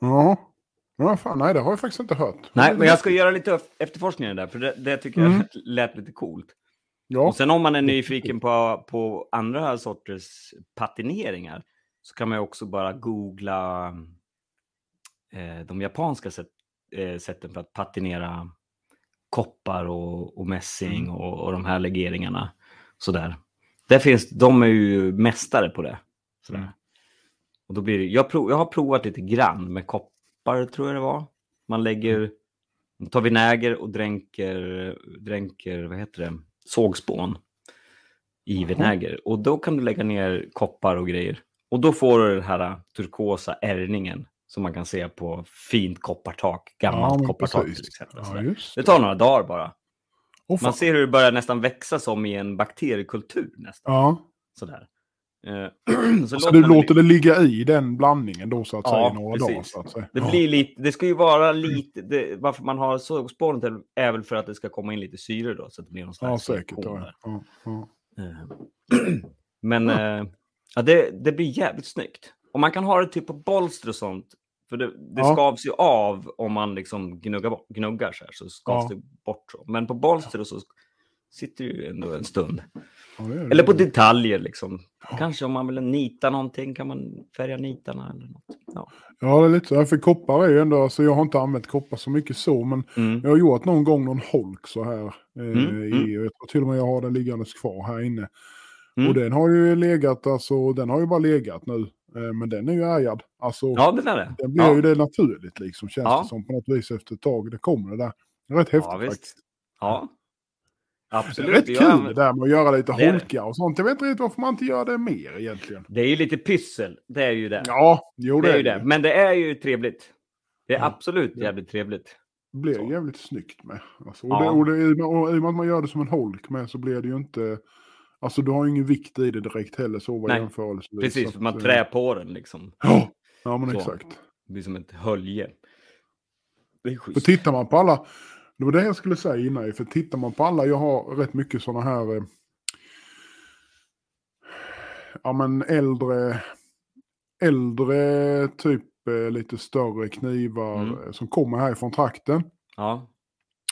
Ja. Ja, fan, nej, det har jag faktiskt inte hört. Nej, men jag ska göra lite efterforskningar där. För det, det tycker jag Mm. lät lite coolt. Ja, Och sen om man är nyfiken på, på andra sorters patineringar så kan man också bara googla eh, de japanska sätt, eh, sätten för att patinera koppar och, och mässing Mm. och, och de här legeringarna. Sådär. Där finns, de är ju mästare på det. Sådär. Mm. Och då blir det, jag, prov, jag har provat lite grann med koppar tror jag det var. Man lägger, man tar vinäger och dränker, dränker vad heter det, sågspån i vinäger. Och då kan du lägga ner koppar och grejer. Och då får du den här turkosa ärrningen som man kan se på fint koppartak, gammalt men koppartak precis. till exempel. Ja, just Det tar några dagar bara. Fan. Man ser hur det börjar nästan växa som i en bakteriekultur nästan. Ja, Sådär. Eh, så så låter du det låter det ligga i den blandningen då så att Ja, säga några precis. dagar. Så att säga. Det Ja. blir lite, det ska ju vara lite, det, varför man har sågspånet är- väl för att det ska komma in lite syre då, så att det blir någon Ja, slags säkert. Ja, där. ja, ja. Eh, Men ja, det, det blir jävligt snyggt. Och man kan ha det typ på bolster och sånt, för det, det Ja. skavs ju av om man liksom gnuggar, gnuggar så här, så skavs Ja. det bort. Så. Men på bolster och så, sitter ju ändå en stund. Ja, det det. Eller på detaljer liksom. Kanske om man vill nita någonting kan man färga nitarna eller något. Ja. Ja, det är lite så. För koppar är ju ändå, alltså jag har inte använt koppar så mycket så, men Mm. jag har gjort någon gång någon holk så här. Eh, Mm, i, jag tror till och med jag har den liggandes kvar här inne. Mm. Och den har ju legat, alltså den har ju bara legat nu. Eh, men den är ju ärgad. Alltså, ja, den är det. den blir ja. ju det naturligt liksom, känns Ja. det som på något vis efter ett tag. Det kommer det där. Det är rätt häftigt Ja, faktiskt. Ja. Det är Absolut. rätt kul det där med att göra lite Det det. holkar och sånt. Jag vet inte riktigt varför man inte gör det mer egentligen. Det är ju lite pyssel. Det är ju det. Ja, jo det är ju det, det. Men det är ju trevligt. Det är Ja. absolut Ja. jävligt trevligt. Det blir Så. jävligt snyggt med. Alltså, och, Ja. det, och, det, och i och med att man gör det som en holk med så blir det ju inte... Alltså du har ju ingen vikt i det direkt heller så vad jämförelsevis. Precis, för man att, trär på den liksom. Ja, ja men Så. exakt. Det blir som ett hölje. Det är För tittar man på alla, det var det jag skulle säga innan, för tittar man på alla, jag har rätt mycket sådana här, eh, ja men äldre, äldre typ eh, lite större knivar Mm. eh, som kommer härifrån trakten. Ja.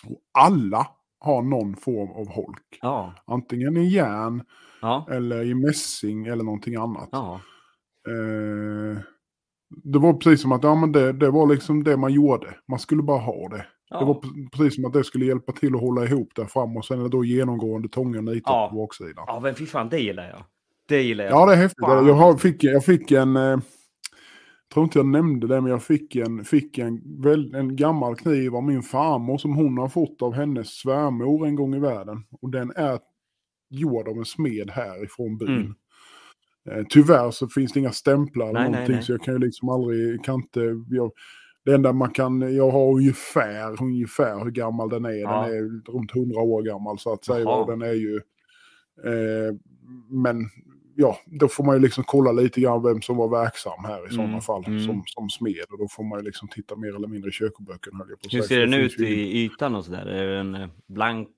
Och alla har någon form av holk. Ja. Antingen i järn Ja. eller i mässing eller någonting annat. Ja. Eh, det var precis som att ja, men det, det var liksom det man gjorde. Man skulle bara ha det. Det var precis som att det skulle hjälpa till att hålla ihop där fram och sen är det då genomgående tunga nitar Ja. på baksidan. ja, men fy fan, det gillar jag. Det gillar jag. Ja, det är häftigt. Jag, har, fick, jag fick en, eh, tror inte jag nämnde det, men jag fick en, fick en, väl, en gammal kniv av min farmor som hon har fått av hennes svärmor en gång i världen. Och den är gjord av en smed härifrån byn. Mm. Eh, tyvärr så finns det inga stämplar eller Nej, nej, någonting nej. så jag kan ju liksom aldrig, kan inte, jag, det enda man kan, jag har ungefär, ungefär hur gammal den är. Ja. Den är runt 100 år gammal så att säga. Och den är ju, eh, men ja, då får man ju liksom kolla lite grann vem som var verksam här i sådana Mm, fall mm. som, som smed. Och då får man ju liksom titta mer eller mindre i att Hur ser den ut i ytan och sådär? Är den eh, blank?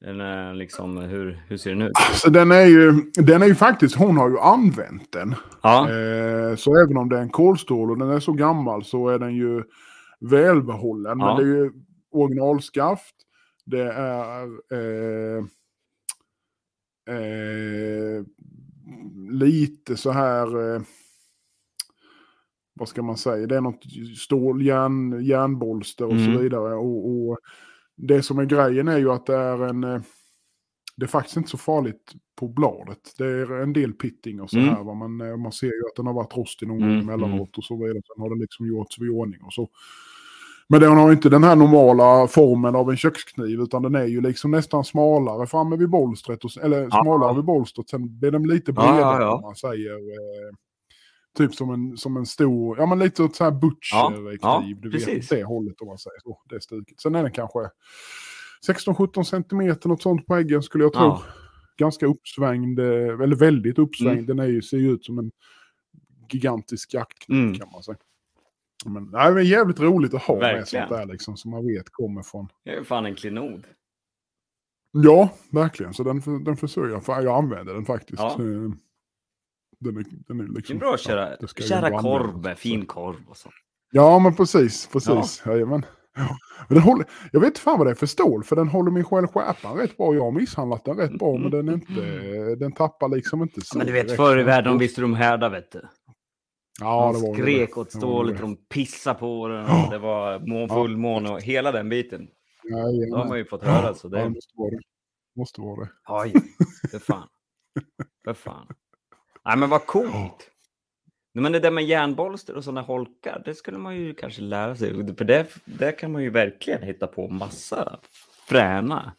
Den är liksom, hur, hur ser den ut? Så den är ju, den är ju faktiskt, hon har ju använt den. Ja. Eh, så även om det är en kolstål och den är så gammal så är den ju välbehållen. Ja. Men det är ju originalskaft. Det är eh, eh, lite så här, eh, vad ska man säga, det är något stål, järn, järnbolster och Mm. så vidare. Och, och det som är grejen är ju att det är en, eh, det är faktiskt inte så farligt på bladet. Det är en del pitting och så Mm. här. Va? Man, eh, man ser ju att den har varit rostig någon gång Mm, emellanåt och så vidare. Sen har den liksom gjorts vid ordning och så. Men den har inte den här normala formen av en kökskniv utan den är ju liksom nästan smalare framme vid bolstret. Och, eller Ja. smalare vid bolstret. Sen blir den lite bredare ja, ja. om man säger. Eh, typ som en, som en stor, ja men lite åt så här butcher-kniv. ja, du precis. vet, det hållet om man säger så. Det stuket. Sen är den kanske 16-17 centimeter något sånt på äggen skulle jag tro. Ganska uppsvängd, eh, eller väldigt uppsvängd. Mm. Den är ju, ser ju ut som en gigantisk jaktkniv Mm. kan man säga. Men nej, men jävligt roligt att ha med Verkligen. sånt där liksom, som man vet kommer från. Det är fan en klenod. Ja, verkligen. Så den, den försöker jag, för jag använder den faktiskt. Ja. Eh, Den är, den är Det liksom, är bra att köra, det ju köra korv användas, med så. fin korv och så. Ja, men precis. precis. Ja. Jajamän. Ja. Men den håller, jag vet inte fan vad det är för stål, för den håller mig själv skärpan rätt bra. Jag har misshandlat den rätt bra, men den, är inte, den tappar liksom inte så. Men du vet förr i världen de visste de härda vet du. Ja, De det skrek åt Det var stålet, det. de pissade på den. Ja. och Det var må- fullmåne och hela den biten. Jajamän. Då har man ju fått höra så Ja, det det... måste vara det. Måste vara det. Oj, för fan. För fan. Nej men vad coolt. Men det där med järnbolster och sådana holkar, det skulle man ju kanske lära sig. För det, där kan man ju verkligen hitta på massa fräna,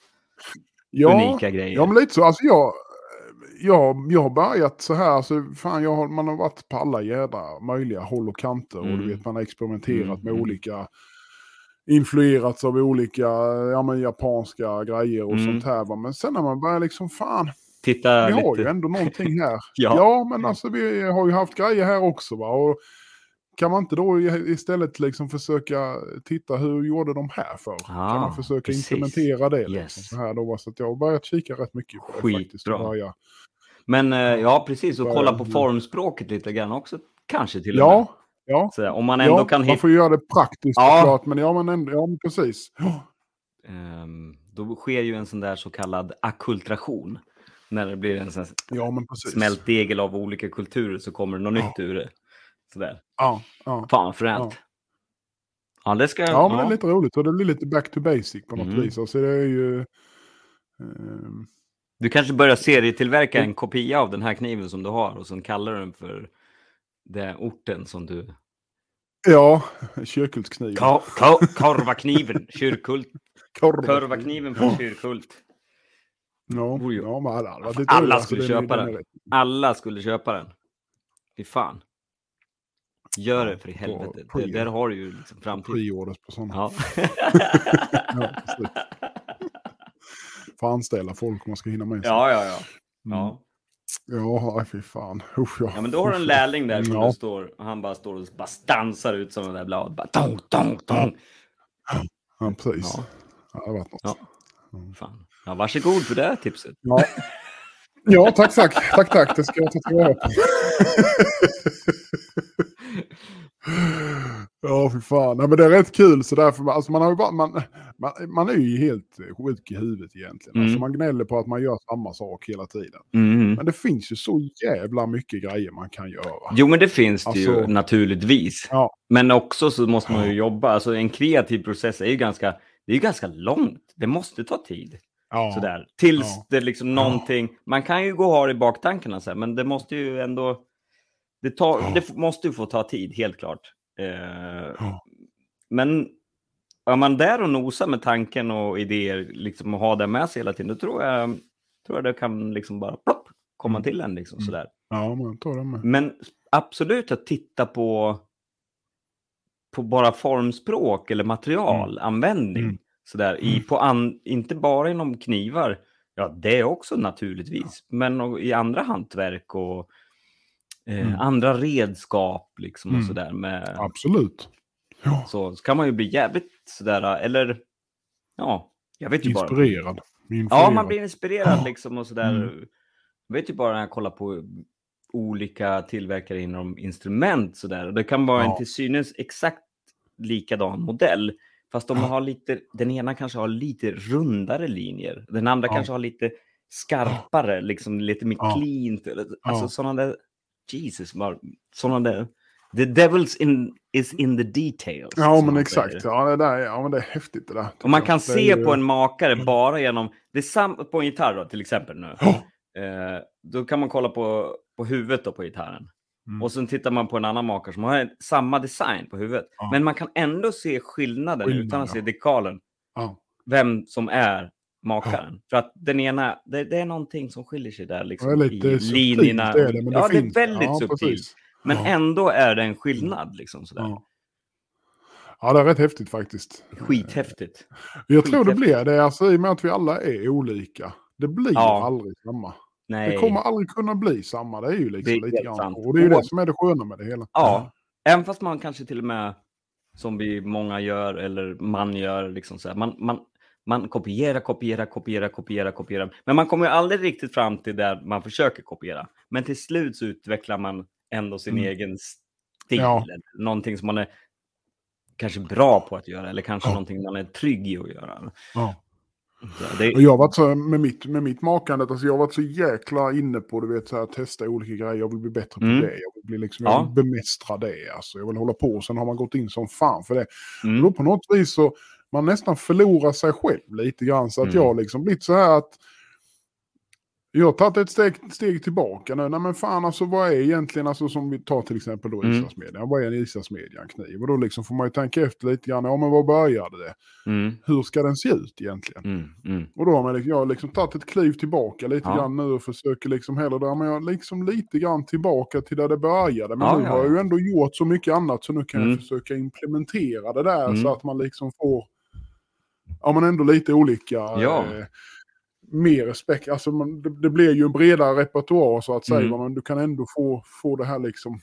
Ja, unika grejer. ja, men lite så. Alltså jag, jag, jag har börjat så här, alltså, fan, jag har, man har varit på alla jädra möjliga håll och kanter. Och Mm. du vet, man har experimenterat Mm, med mm. olika, influerats av olika ja, men, japanska grejer och Mm. sånt här. Va? Men sen när man börjar liksom, fan, Titta vi lite. har ju ändå någonting här. Ja. ja. men alltså vi har ju haft grejer här också. Va? Och kan man inte då istället liksom försöka titta hur gjorde de här för? kan Ah, man försöka precis. implementera det? Liksom, Yes. så här då, så att jag har börjat kika rätt mycket på det faktiskt. Skitbra. Och börja, Men eh, ja, precis. Och kolla på formspråket lite grann också. Kanske till och med. ja, ja. Så, om man ändå ja kan man får göra det praktiskt Ja. såklart, men ja, men, ändå, ja, men precis. Ehm, då sker ju en sån där så kallad akkultration. När det blir en sån Ja, smält degel av olika kulturer så kommer det något Ja. nytt ur det. Sådär. Ja, ja. Fan fränt. Ja. det ska ja, men det är lite roligt och det blir lite back to basic på något Mm. vis. Alltså det är ju... ehm, Du kanske börjar serietillverka en kopia av den här kniven som du har och sen kallar du den för den orten som du... ja, kyrkultskniv. Ka- ka- Korvakniven, kyrkult. Korv. Korvakniven från kyrkult. Ja, ju- ja, men alla, alla, Alla roligt. Alltså, skulle är- köpa den. den. Alla skulle köpa den. Fy fan. Gör det för i helvete. Det, där har du ju liksom framtid. Preorders på sådana. Ja. Ja, Får anställa folk om man ska hinna med. sig. ja, ja, ja. Mm. ja. Ja, nej, fy fan. Usch, ja. Ja, men då har du en lärling där som Ja. står och han bara står och bara stansar ut som den där blad. Bara, tong, tong, tong. Ja, precis. Ja. Ja. det har varit något. Ja. Fan. Ja, varsågod för det här tipset. Ja. ja, tack, tack. Tack, tack. Det ska jag ta tillvara på. Ja, fy fan. Nej, men det är rätt kul så därför, alltså man, har ju bara, man, man, man är ju helt sjuk i huvudet egentligen. Mm. Alltså man gnäller på att man gör samma sak hela tiden. Mm. Men det finns ju så jävla mycket grejer man kan göra. Jo, men det finns det ju Alltså- naturligtvis. Ja. Men också så måste man ju jobba. Alltså en kreativ process är ju ganska, det är ju ganska långt. Det måste ta tid. Ja, Sådär. Tills Ja. det liksom Ja. någonting, man kan ju gå och ha det i baktankarna men det måste ju ändå, det, tar, det måste ju få ta tid, helt klart. Eh, Ja. Men är man där och nosar med tanken och idéer liksom, och har det med sig hela tiden, då tror jag, tror jag det kan liksom bara plopp, komma Mm. till en. Liksom, Mm. sådär. ja jag tar det med. Men absolut att titta på, på bara formspråk eller materialanvändning. Mm. Sådär, i, på an, inte bara inom knivar, ja det är också naturligtvis, men och, i andra hantverk och eh, Mm. andra redskap liksom och Mm. sådär. Med, Absolut. Ja, så, så kan man ju bli jävligt sådär, eller ja, jag vet ju bara. inspirerad. Ja, man blir inspirerad Ja. liksom och sådär. Mm. Jag vet ju bara när jag kollar på olika tillverkare inom instrument sådär. Och det kan vara Ja. en till synes exakt likadan modell. Fast de har lite, den ena kanske har lite rundare linjer. Den andra Ja. kanske har lite skarpare, liksom lite mer Ja. cleant. Alltså Ja. sådana där, Jesus, sådana där. The devil's in, is in the details. Ja, men exakt. Ja, det, där, ja, men det är häftigt det där. Och man kan se ju- på en makare bara genom, det är sam, på en gitarr då, till exempel nu. Ja. Eh, då kan man kolla på, på huvudet då på gitarren. Mm. Och sen tittar man på en annan makare som har en- samma design på huvudet. Ja. Men man kan ändå se skillnaden Skillnad, utan att ja. se dekalen. Ja. Vem som är makaren. För att den ena, det, det är någonting som skiljer sig där liksom, Det är lite i subtilt, linjerna. det är det, men det ja, finns. det är väldigt Ja, subtilt. Men Ja. ändå är det en skillnad. Liksom, sådär. Ja. ja, det är rätt häftigt faktiskt. Skithäftigt. Jag tror det blir det, alltså, i och med att vi alla är olika. Det blir Ja. aldrig samma. Nej. Det kommer aldrig kunna bli samma. Det är ju liksom Det är lite grann sant. Och det är ju det som är det sköna med det hela. Ja, även fast man kanske till och med, som vi många gör, eller man gör, liksom så här, man, man, man kopierar, kopierar, kopierar, kopierar, kopierar. Men man kommer ju aldrig riktigt fram till där man försöker kopiera. Men till slut så utvecklar man ändå sin Mm. egen stil. Ja. Någonting som man är kanske bra på att göra, eller kanske Ja. någonting man är trygg i att göra. Ja. Det, jag har varit så med mitt, med mitt makande, alltså jag har varit så jäkla inne på du vet, så här, testa olika grejer. Jag vill bli bättre på Mm. det. Jag vill, bli liksom, Ja. jag vill bemästra det. Alltså. Jag vill hålla på. Sen har man gått in som fan för det. Och mm, då på något vis så man nästan förlorar sig själv lite grann. Så att Mm. jag liksom blivit så här att jag har tagit ett steg, steg tillbaka nu. Nej men fan alltså vad är egentligen, alltså som vi tar till exempel då Mm. Isasmedjan. Vad är en Isasmedjan kniv? Och då liksom får man ju tänka efter lite grann. Ja men vad började det? mm, Hur ska den se ut egentligen? mm, mm. Och då har man, liksom- jag har liksom tagit ett kliv tillbaka lite Ja. grann nu och försöker liksom hellre där, men jag liksom lite grann tillbaka till där det började. Men Ja, nu ja, har jag ja. ju ändå gjort så mycket annat så nu kan Mm. jag försöka implementera det där Mm. så att man liksom får, ja men ändå lite olika, Ja. eh, mer respekt, alltså man, det, det blir ju en bredare repertoar så att säga, Mm. men du kan ändå få, få det här liksom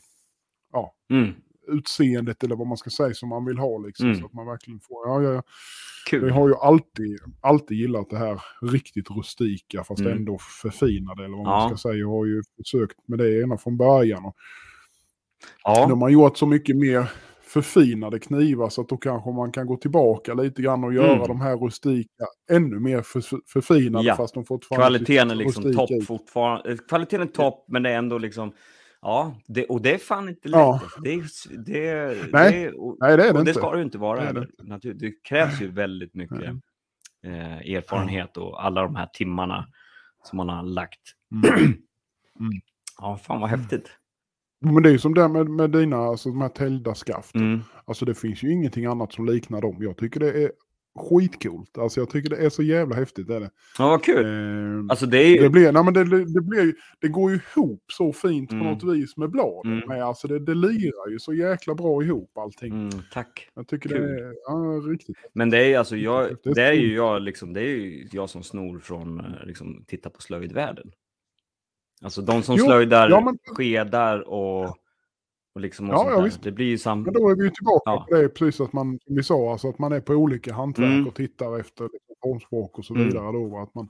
Mm. utseendet eller vad man ska säga som man vill ha liksom. Mm. Så att man verkligen får, ja, ja, ja. Kul. Jag har ju alltid, alltid gillat det här riktigt rustika fast Mm. ändå förfinade eller vad Ja. man ska säga. Jag har ju försökt med det ena från början. Och Ja. De har gjort så mycket mer förfinade knivar så att då kanske man kan gå tillbaka lite grann och göra Mm. de här rustika ännu mer för, förfinade Ja. fast de fortfarande Kvaliteten är liksom topp fortfarande. Eh, Kvaliteten är topp, men det är ändå liksom... Ja, det, och det är fan inte lätt. Ja. alltså. Det, det, Nej. det, och, Nej, det är det och det inte. ska det ju inte vara Det. Natur, det krävs ju väldigt mycket eh, erfarenhet och alla de här timmarna som man har lagt. Mm. Ja, fan vad häftigt. Men det är ju som det med, med dina, alltså de här Telda-skaft. Mm. Alltså det finns ju ingenting annat som liknar dem. Jag tycker det är skitcoolt. Alltså jag tycker det är så jävla häftigt. Det, är det. Ja, vad kul. Eh, Alltså det är ju... det, blir, nej, men det, det, blir, det går ju ihop så fint Mm. på något vis med bladen. Mm. Men alltså det, det lirar ju så jäkla bra ihop allting. Mm, tack. Jag tycker Kul. det är ja, riktigt. Men det är alltså jag, Det är ju jag liksom, det är ju jag som snor från eh, liksom, titta på slöjdvärlden. Alltså de som Jo, slöjdar ja, men- skedar och, och liksom och Ja, ja, visst. Det blir ju sam... Men då är vi ju tillbaka Ja. på det precis att man, som vi sa, alltså att man är på olika hantverk Mm. och tittar efter liksom, formspråk och så Mm. vidare. Då, va, att man,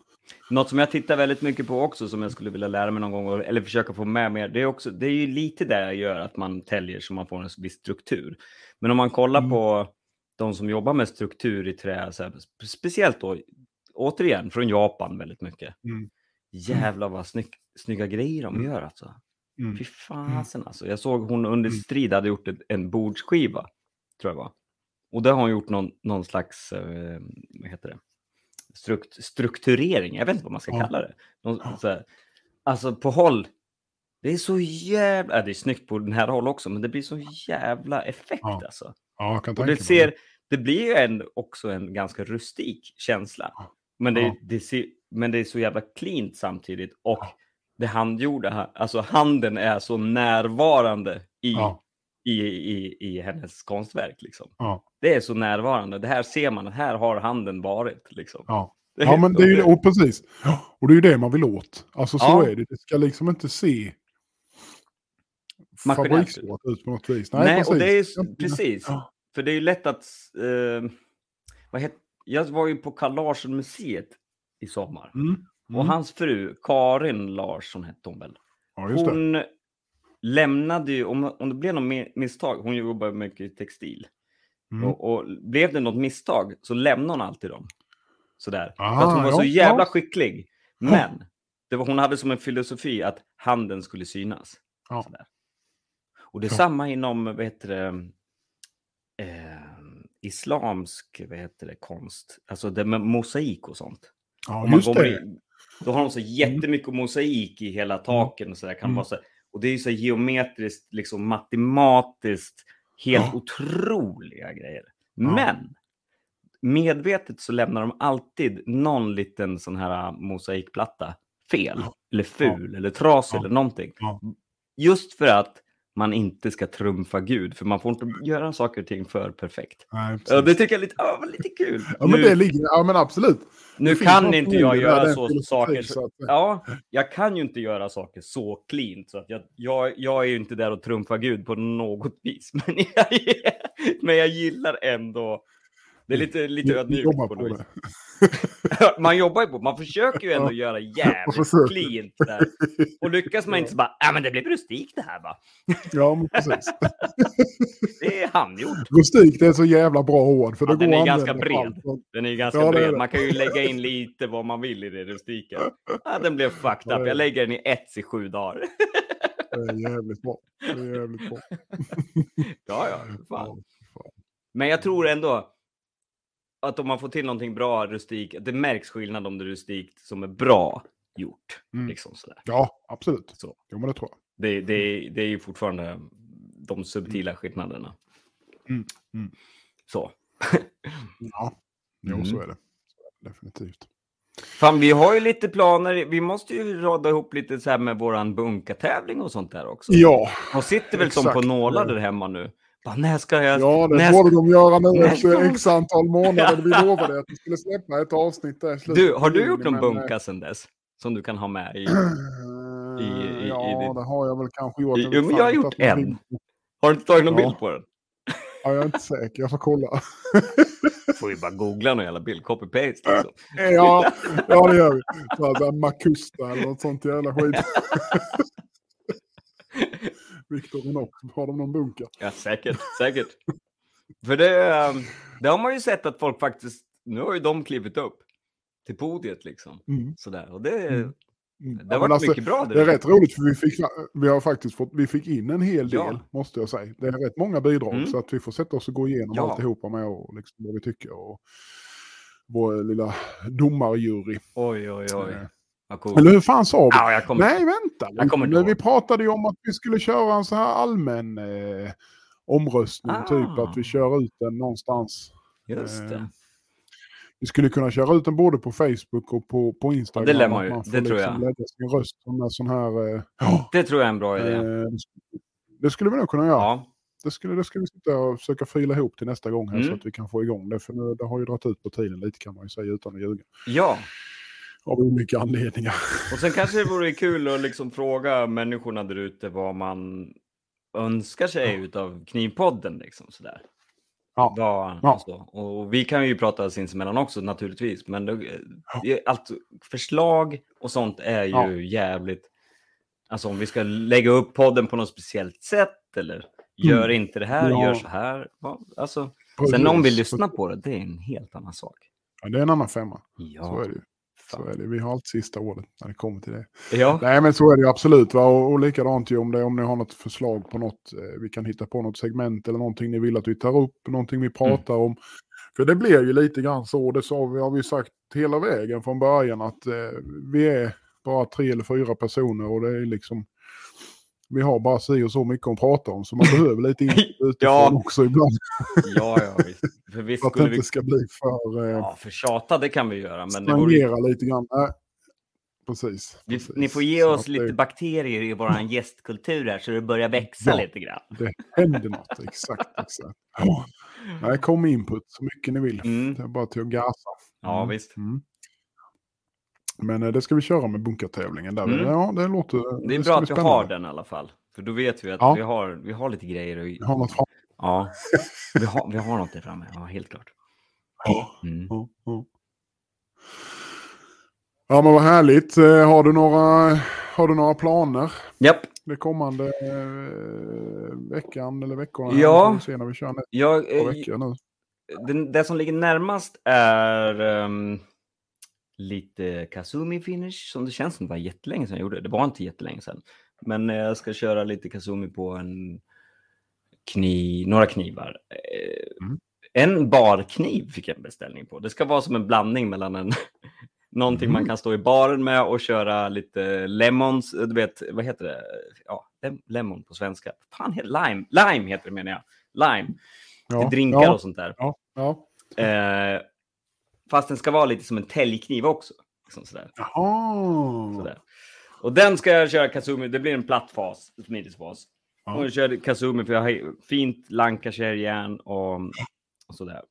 Något som jag tittar väldigt mycket på också som jag skulle vilja lära mig någon gång eller försöka få med mer. Det är, också, det är ju lite det jag gör att man täljer så man får en viss struktur. Men om man kollar Mm. på de som jobbar med struktur i trä, så här, spe- speciellt då återigen från Japan väldigt mycket. Mm. Jävlar vad snygg, snygga grejer de Mm. gör alltså. mm. Fy fasen alltså. Jag såg hon under Mm. strid hade gjort en bordsskiva, tror jag var. Och där har hon gjort någon, någon slags, eh, vad heter det, Strukt, strukturering. Jag vet inte vad man ska Ja. kalla det. Någon, här, alltså på håll, det är så jävla, äh, det är snyggt på den här håll också, men det blir så jävla effekt Ja. alltså. Ja, jag kan Och tänka det, mig ser, det blir ju en, också en ganska rustik känsla. Ja. Men det, Ja. det ser, men det är så jävla cleant samtidigt. Och. Det handgjorda, alltså handen är så närvarande i, Ja. i, i, i hennes konstverk. Liksom. Ja. Det är så närvarande. Det här ser man, här har handen varit. Liksom. Ja. Ja, men det är ju det. Och precis. Och det är ju det man vill åt. Alltså så är det. Det ska liksom inte se Maskinellt ut. på något vis. Nej, Nej, precis. och det är precis. För det är ju lätt att... Eh, vad het, jag var ju på Carl Larsson-museet i sommar. Mm. Och Mm. hans fru, Karin Larsson hette hon väl? Ja. Hon lämnade ju, om, om det blev något mi- misstag, hon jobbar mycket i textil. Mm. Och, och blev det något misstag så lämnade hon alltid dem. Sådär. För Ah, att hon var ja, så jävla ja. skicklig. Men det var, hon hade som en filosofi att handen skulle synas. Ja. Sådär. Och det är samma inom, vad heter det, eh, islamsk vad heter det, konst. Alltså det med mosaik och sånt. Ja, just det. Då har de så jättemycket mosaik i hela taken och så där. Kan Mm. vara så, och det är ju så geometriskt, liksom matematiskt, helt Ja. otroliga grejer. Ja. Men medvetet så lämnar de alltid någon liten sån här äh, mosaikplatta fel, Ja. eller ful, eller trasig eller någonting. Just för att man inte ska trumfa Gud, för man får inte göra saker och ting för perfekt. Nej. Ja, det tycker jag är lite, men lite kul. ja, men nu det ligger, ja men absolut. nu kan inte jag göra så saker. så att- Ja, jag kan ju inte göra saker så cleant. Så att jag, jag, jag är ju inte där och trumfa Gud på något vis. Men jag, men jag gillar ändå... Det är lite, lite ödmjukt på något vis. Det. Man jobbar ju på Man försöker ju ändå göra jävligt cleant där. Och lyckas man inte så bara, ja men det blev rustikt det här va. Ja, men precis. Det är handgjort. Rustik, det är så jävla bra ord. För Ja, det den går är ganska bred. Den är ganska Ja, det bred. det. Man kan ju lägga in lite vad man vill i det rustika. Ja, den blev fucked det up. Jag det. lägger den i ett i sju dagar. Det är jävligt bra. Det är jävligt bra. Ja. Ja, fan. Men jag tror ändå att om man får till någonting bra rustik, det märks skillnad om det är rustikt som är bra gjort. Mm. Liksom sådär. Ja, absolut. Så. Jo, men det tror jag. Det, det, det är ju fortfarande de subtila skillnaderna. Mm, mm. Så. Ja, jo, Mm. så är det. Definitivt. Fan, vi har ju lite planer. Vi måste ju rada ihop lite så här med våran bunkatävling och sånt där också. Ja, De sitter väl som på exakt. nålar där hemma nu. Bara, när ska jag... ja det när borde de göra nu efter x antal månader. Vi lovade att vi skulle släppa ett avsnitt där i slutet Du, har du gjort någon men, eh, bunka sen dess? Som du kan ha med i... eh, i- i ja, ditt- det har jag väl kanske gjort. I- jo, men jag har gjort en. vill- Har du inte tagit någon Ja. bild på den? Ja, jag är inte säker. Jag får kolla. Får ju bara googla någon jävla bild. Copy-paste liksom. Ja, ja det gör vi. Så här, så här Makusta eller något sånt jävla skit. Victor Inox, har de någon bunker? Ja, säkert, säkert. För det, ehm, det har man ju sett att folk faktiskt, nu har ju de klivit upp till podiet liksom. Mm. Sådär. Och det, Mm. Mm. det Ja, har men varit alltså, mycket bra. Det är rätt roligt för vi fick, vi har faktiskt fått, vi fick in en hel del, Ja. måste jag säga. Det är rätt många bidrag Mm. så att vi får sätta oss och gå igenom Ja. alltihopa med och liksom vad vi tycker. Och vår lilla domarjury. Oj, oj, oj. Eh, coolt. Eller hur fan sa vi? Ja, kommer... Nej, vänta. Jag kommer Men vi pratade ju om att vi skulle köra en så här allmän eh, omröstning. Ah. Typ att vi kör ut den någonstans. Just Eh, det. Vi skulle kunna köra ut den både på Facebook och på, på Instagram. det lär man ju. Man Det tror liksom jag. lägga sin röst som en sån här... Eh, ja, Det tror jag är en bra idé. eh, det skulle vi nog kunna göra. Ja, Det, skulle, det ska vi sitta och försöka fila ihop till nästa gång här så Mm. att vi kan få igång det. För nu, det har ju dragit ut på tiden lite kan man ju säga utan att ljuga. ja. Av olika anledningar. Och sen kanske det vore kul att liksom fråga människorna där ute vad man önskar sig utav Knivpodden. Liksom, sådär. Ja. Vad, Ja. och, så. och vi kan ju prata sinsemellan också naturligtvis. Men det, det, allt, förslag och sånt är ju Ja. jävligt... Alltså om vi ska lägga upp podden på något speciellt sätt eller gör inte det här, Mm. Ja. gör så här. Ja, Alltså, sen om vi lyssnar på det, det är en helt annan sak. Ja, det är en annan femma. Ja, Så är det ju. Så är det. Vi har allt sista ordet när det kommer till det. ja. Nej men så är det absolut. Va? Och, och likadant ju om, det, om ni har något förslag på något. Eh, vi kan hitta på något segment eller någonting ni vill att vi tar upp. Någonting vi pratar om. För det blir ju lite grann så. Det sa vi, har vi sagt hela vägen från början. Att eh, vi är bara tre eller fyra personer. Och det är liksom. Vi har bara si och så mycket att prata om. Så man behöver lite utifrån Ja. också ibland. ja, ja, visst. För visst För att det skulle vi inte ska bli för... Eh, Ja, för tjata det kan vi göra, men det vore, lite grann. Nej. Precis. vi, precis. ni får ge Så oss lite det- bakterier i vår gästkultur här så det börjar växa Ja. lite grann. Det händer något, exakt. exakt. Ja. Nej, kom input så mycket ni vill. Mm. Det är bara till att gasa. Ja, Mm. visst. Mm. Men eh, det ska vi köra med bunkertävlingen där. Mm. Ja, det låter... Det är ska bra att vi har den i alla fall. För då vet vi att Ja. vi, har, vi har lite grejer. Och, Vi har något fram. ja, vi har, vi har något där framme. Ja, helt klart. Ja, Mm. ja, ja. ja, men vad härligt. Eh, Har du några, har du några planer? Japp. Det kommande eh, veckan eller veckorna? Ja. Se när vi kör Jag, eh, nu. den, det som ligger närmast är ehm, lite Kazumi finish som det känns som det var jättelänge sedan jag gjorde. Det var inte jättelänge sedan. Men eh, jag ska köra lite Kazumi på en kniv, några knivar. Eh, Mm. En barkniv fick jag en beställning på. Det ska vara som en blandning mellan en någonting man Mm. kan stå i baren med och köra lite lemons. Du vet, vad heter det? Ja, lem- lemon på svenska. Fan, lime. Lime heter det menar jag. Lime. Ja, drinkar ja, och sånt där. Ja, ja. Eh, fast den ska vara lite som en täljkniv också. Liksom sådär, Jaha. sådär. Och den ska jag köra Kazumi. Det blir en platt fas, smidighetsfas. Ja. Och jag kör Kazumi för jag har fint Lancashire-järn och, och sådär.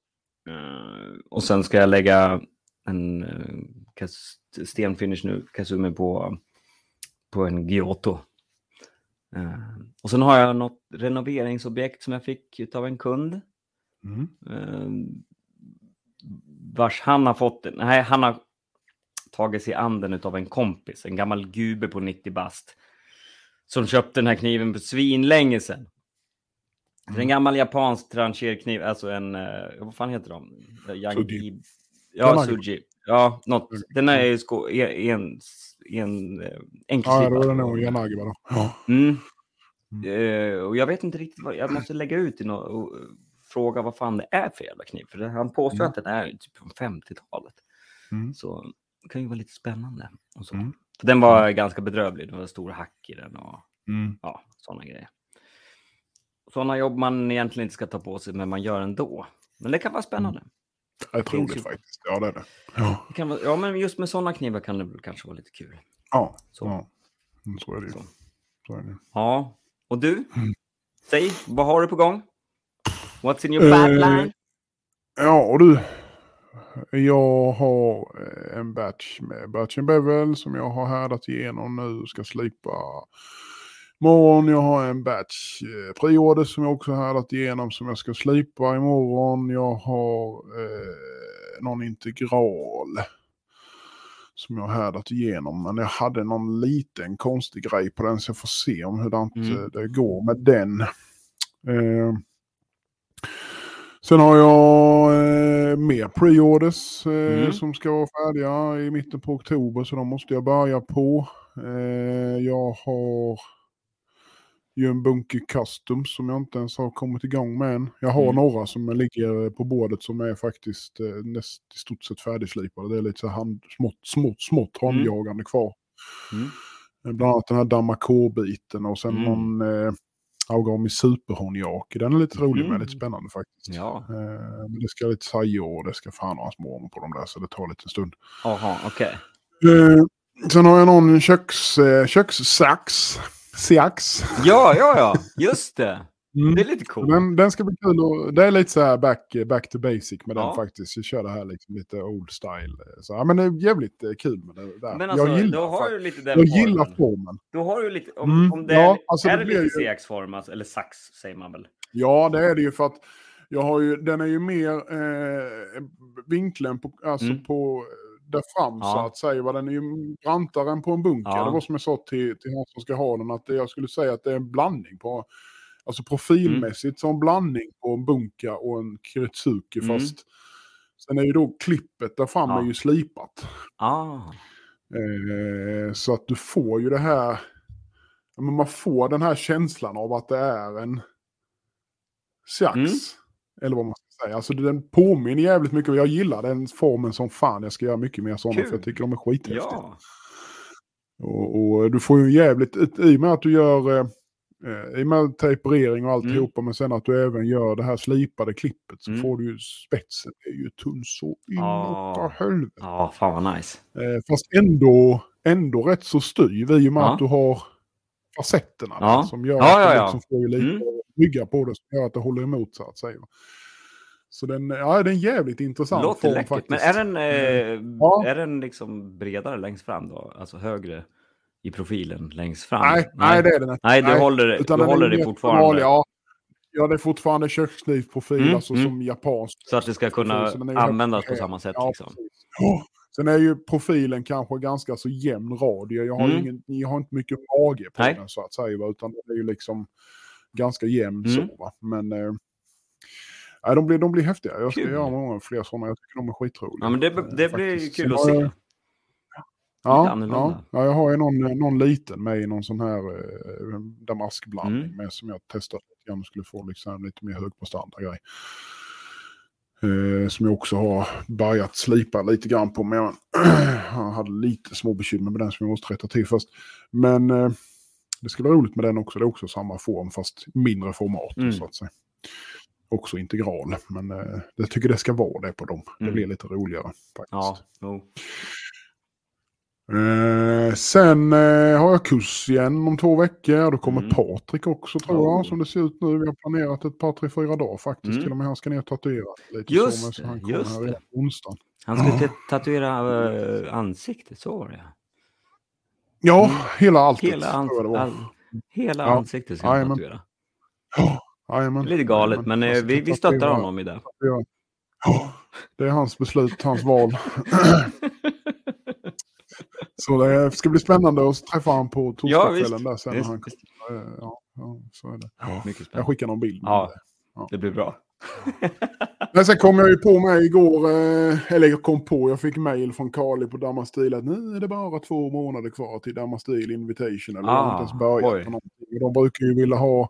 Eh, och sen ska jag lägga en uh, kas- stenfinish nu, Kazumi, på, på en Giotto. Eh, och sen har jag något renoveringsobjekt som jag fick av en kund. Mm. Eh, vars han har fått, nej han har tagit sig an den av en kompis, en gammal gube på 90 bast. Som köpte den här kniven för svinlänge sedan. Det är en gammal japansk trancherkniv, alltså en, eh, vad fan heter de? Yang Suji. Ja. Suji. Ja, något. Den är ju sko- en, en, Ja, enkelslipad. är det nog Yanagi va? Ja. Mm. Eh, och jag vet inte riktigt vad, jag måste lägga ut i nå- och eh, fråga vad fan det är för jävla kniv. För han påstår Mm. att den är typ från 50-talet. Mm. Så det kan ju vara lite spännande. Och så. Mm. För den var ganska bedrövlig. Det var stora hack i den och Mm. ja, sådana grejer. Sådana jobb man egentligen inte ska ta på sig, men man gör ändå. Men det kan vara spännande. Det är roligt ju- faktiskt. Ja, det är det. Ja, Det vara, ja, men just med sådana knivar kan det kanske vara lite kul. ja. Så. ja. Mm, så är det ju. Så. Så är det. Ja, och du? Mm. Säg, vad har du på gång? What's in your Eh, pipeline? Ja, och du. Jag har eh, en batch med Batch Bevel som jag har härdat igenom nu. Ska slipa imorgon. Jag har en batch eh, som jag också härdat igenom som jag ska slipa imorgon. Jag har eh, någon integral som jag härdat igenom. Men jag hade någon liten konstig grej på den så jag får se om hur Mm. det går med den. Eh, sen har jag eh, mer pre-orders eh, Mm. som ska vara färdiga i mitten på oktober så de måste jag börja på. Eh, jag har ju en bunker custom som jag inte ens har kommit igång med än. Jag har Mm. några som ligger på bordet som är faktiskt eh, näst i stort sett färdigslipade. Det är lite så hand, smått, smått, smått handjagande kvar. Mm. Eh, Bland annat den här Damakor-biten och sen Mm. någon eh, Augami Superhonjake. Den är lite rolig Mhm. med, lite spännande faktiskt. Ja, Eh, men det ska lite sajo och det ska fan ha hans mormor på dem där så det tar lite stund. jaha, okej. Eh, sen har jag någon köks, eh, kökssax. Sax. Ja, ja, ja, just det. Mm. Det är lite coolt. Den, den ska bli kul. Och, det är lite så här back, back to basic med Ja. den faktiskt. Jag kör det här liksom lite old style. Så, ja, men det är jävligt eh, kul med det där. Men alltså, jag gillar, då har fakt- du lite den jag gillar formen. formen. Då har du lite, om, Mm, om det ja, är, alltså är det det lite ju- CX-form, alltså, eller sax säger man väl? Ja, det är det ju för att jag har ju, den är ju mer eh, vinkeln på, alltså Mm. på där fram så Ja. att säga. Va? Den är ju brantare än på en bunker. Ja. Det var som jag sa till, till han som ska ha den att det, jag skulle säga att det är en blandning på Alltså profilmässigt som en blandning på en bunker och en Kiritsuki Mm. fast sen är ju då klippet där fram Ja. är ju slipat. Ah, Eh, så att du får ju det här, men man får den här känslan av att det är en sax. Mm. Eller vad man ska säga. Alltså den påminner jävligt mycket. Jag gillar den formen som fan. Jag ska göra mycket mer sådana Kul. för jag tycker de är skithäftiga. ja. Och, och du får ju jävligt, i och med att du gör, eh, eh, i och med tejperering och alltihopa, men sen att du även gör det här slipade klippet så Mm. får du ju spetsen, det är ju tunn så inåt helvete. Ja, fan vad nice. Eh, fast ändå, ändå rätt så styv i och med Ja. att du har facetterna Ja. som gör Ja, att ja, du liksom får ju lite Mm. bygga på det som gör att det håller emot så att säga. Så den, ja, det är jävligt intressant Låter form läckert. faktiskt. Men är den, eh, Ja. är den liksom bredare längst fram då? Alltså högre i profilen längst fram? Nej, nej, det är den inte. Nej, du håller, du Utan håller det fortfarande. vanlig, Ja. ja, det är fortfarande köksknivprofil, Mm, alltså mm. som japansk. Så att det ska kunna ju användas på samma sätt. Ja, Liksom. Sen är ju profilen kanske ganska så jämn radie. Jag har, Mm. ingen, jag har inte mycket mage på Nej. den så att säga, utan det är ju liksom ganska jämn Mm. så. Va? Men eh, nej, de, blir, de blir häftiga. Jag ska Kul. göra många fler sådana. Jag tycker de är skitroliga. Ja, men det, eh, det blir kul att se. Ja, ja, ja, jag har ju någon, någon liten med i någon sån här eh, damaskblandning Mm. med som jag testat lite grann skulle få liksom lite mer högprestanda grej. Eh, som jag också har börjat slipa lite grann på. Men jag, hade lite små bekymmer med den som jag måste rätta till först. Men eh, det ska vara roligt med den också. Det är också samma form fast mindre format Mm. så att säga. Också integral. Men eh, jag tycker det ska vara det på dem. Det Mm. blir lite roligare faktiskt. Ja, jo. Eh, sen eh, har jag kurs igen om två veckor. Då kommer Mm. Patrik också tror Oh. jag. Som det ser ut nu. Vi har planerat ett par, tre, fyra dagar faktiskt. Mm. Till och med han ska ner och tatuera lite Just så. Han kommer just här det. onsdagen. Han skulle ta- tatuera äh, ansiktet, så var det Ja, Mm. hela alltet. Hela, ans- all, hela Ja. ansiktet ska han tatuera. Ja. Lite galet, men eh, ska vi, vi stöttar honom i det. Ja, det är hans beslut, hans val. Så det ska bli spännande att träffa honom på Ja, torsdagskvällen visst. där sen. när Visst, han visst. kommer. Ja, ja, så är det. Mycket Jag skickar någon bild. Ja. det. Det blir bra. Men sen kom jag ju på mig igår, eh, eller jag kom på, jag fick mail från Kali på Damastil att nu är det bara två månader kvar till Damastil Invitation. Eller Ah, inte ens börjat på någonting. Och De brukar ju vilja ha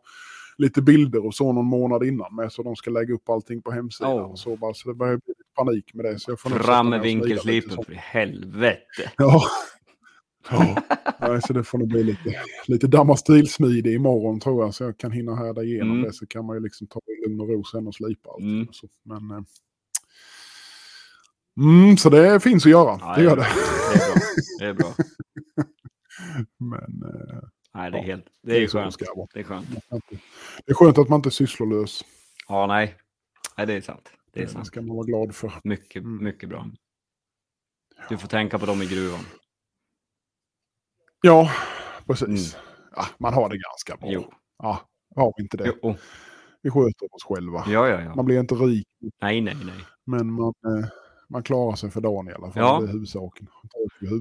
lite bilder och så någon månad innan med så de ska lägga upp allting på hemsidan. Oh. Och så, bara, så det börjar bli panik med det. Så jag får Fram med vinkelslipen för helvete. Ja. Ja. Så det får nog bli lite, lite Damastil-smidig imorgon tror jag. Så jag kan hinna härda igenom Mm. det. Så kan man ju liksom ta det lugn och ro sen och slipa allt. Mm. Så. Men, eh, mm, så det finns att göra. Ja, det gör det. Det är bra. Det är bra. Men eh, Nej, det är helt... Det är det skönt. ska vara. Det är skönt. Det är skönt att man inte är sysslolös. Ja, nej. Nej, det är sant. Det är Det sant. ska man vara glad för. Mycket, Mm. mycket bra. Du får tänka på dem i gruvan. Ja, precis. Ja, man har det ganska bra. Mm. Jo. Ja, har vi inte det. Jo. Vi sköter oss själva. Ja, ja, ja. Man blir inte rik, Nej, nej, nej. men man, eh, man klarar sig för dagen i alla fall. Ja. Det är huvudsaken.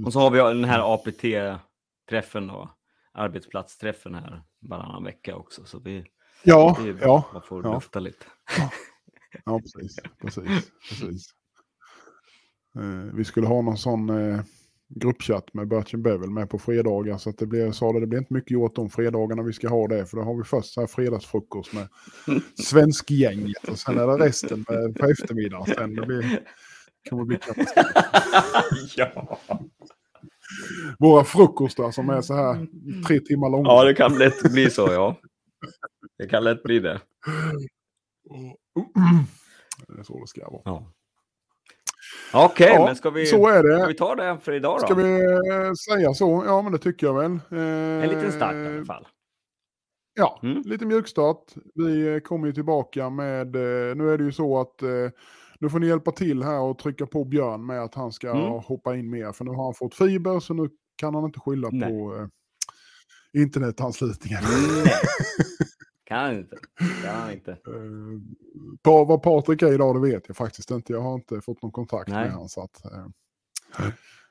Och så har vi den här APT-träffen då. Arbetsplatsträffen här varannan vecka också. Så vi, Ja, vi ja, bara får ja. lufta lite. ja, precis. precis, precis. Eh, vi skulle ha någon sån eh, gruppchatt med Bertin Bevel med på fredagar. Så att det blir, sa det, det blir inte mycket gjort de fredagarna vi ska ha det. För då har vi först så här fredagsfrukost med svenskgänget. Och sen är det resten med, på eftermiddagen. Sen det blir, kommer bli katastrof. ja. Våra frukostar som är så här tre timmar långa. ja, det kan lätt bli så ja. Det kan lätt bli det. Det är så det ska vara. Ja. Okej, Ja, men ska vi, Så är ska det. vi ta det för idag då? Ska vi eh, säga så? Ja, men det tycker jag väl. Eh, En liten start i alla fall. Ja, Mm. lite mjukstart. Vi eh, kommer ju tillbaka med, eh, nu är det ju så att eh, nu får ni hjälpa till här och trycka på Björn med att han ska Mm. hoppa in mer. För nu har han fått fiber så nu kan han inte skylla Nej. på eh, internetanslutningen. Kan inte. Kan inte. Eh, på vad Patrik är idag det vet jag faktiskt inte. Jag har inte fått någon kontakt Nej. med honom. Så, att, eh,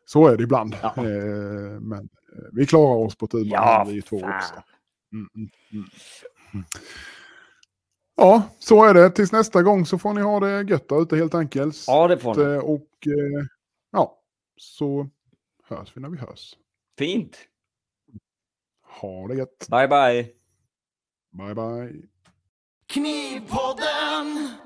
så är det ibland. Ja. Eh, men vi klarar oss på tur Ja, vi två fan. också. Mm, mm, mm. Ja, så är det. Tills nästa gång så får ni ha det gött där ute helt enkelt. Ja, det får ni. Och eh, ja, så hörs vi när vi hörs. Fint. Ha det gött. Bye, bye. Bye bye. Knivpodden!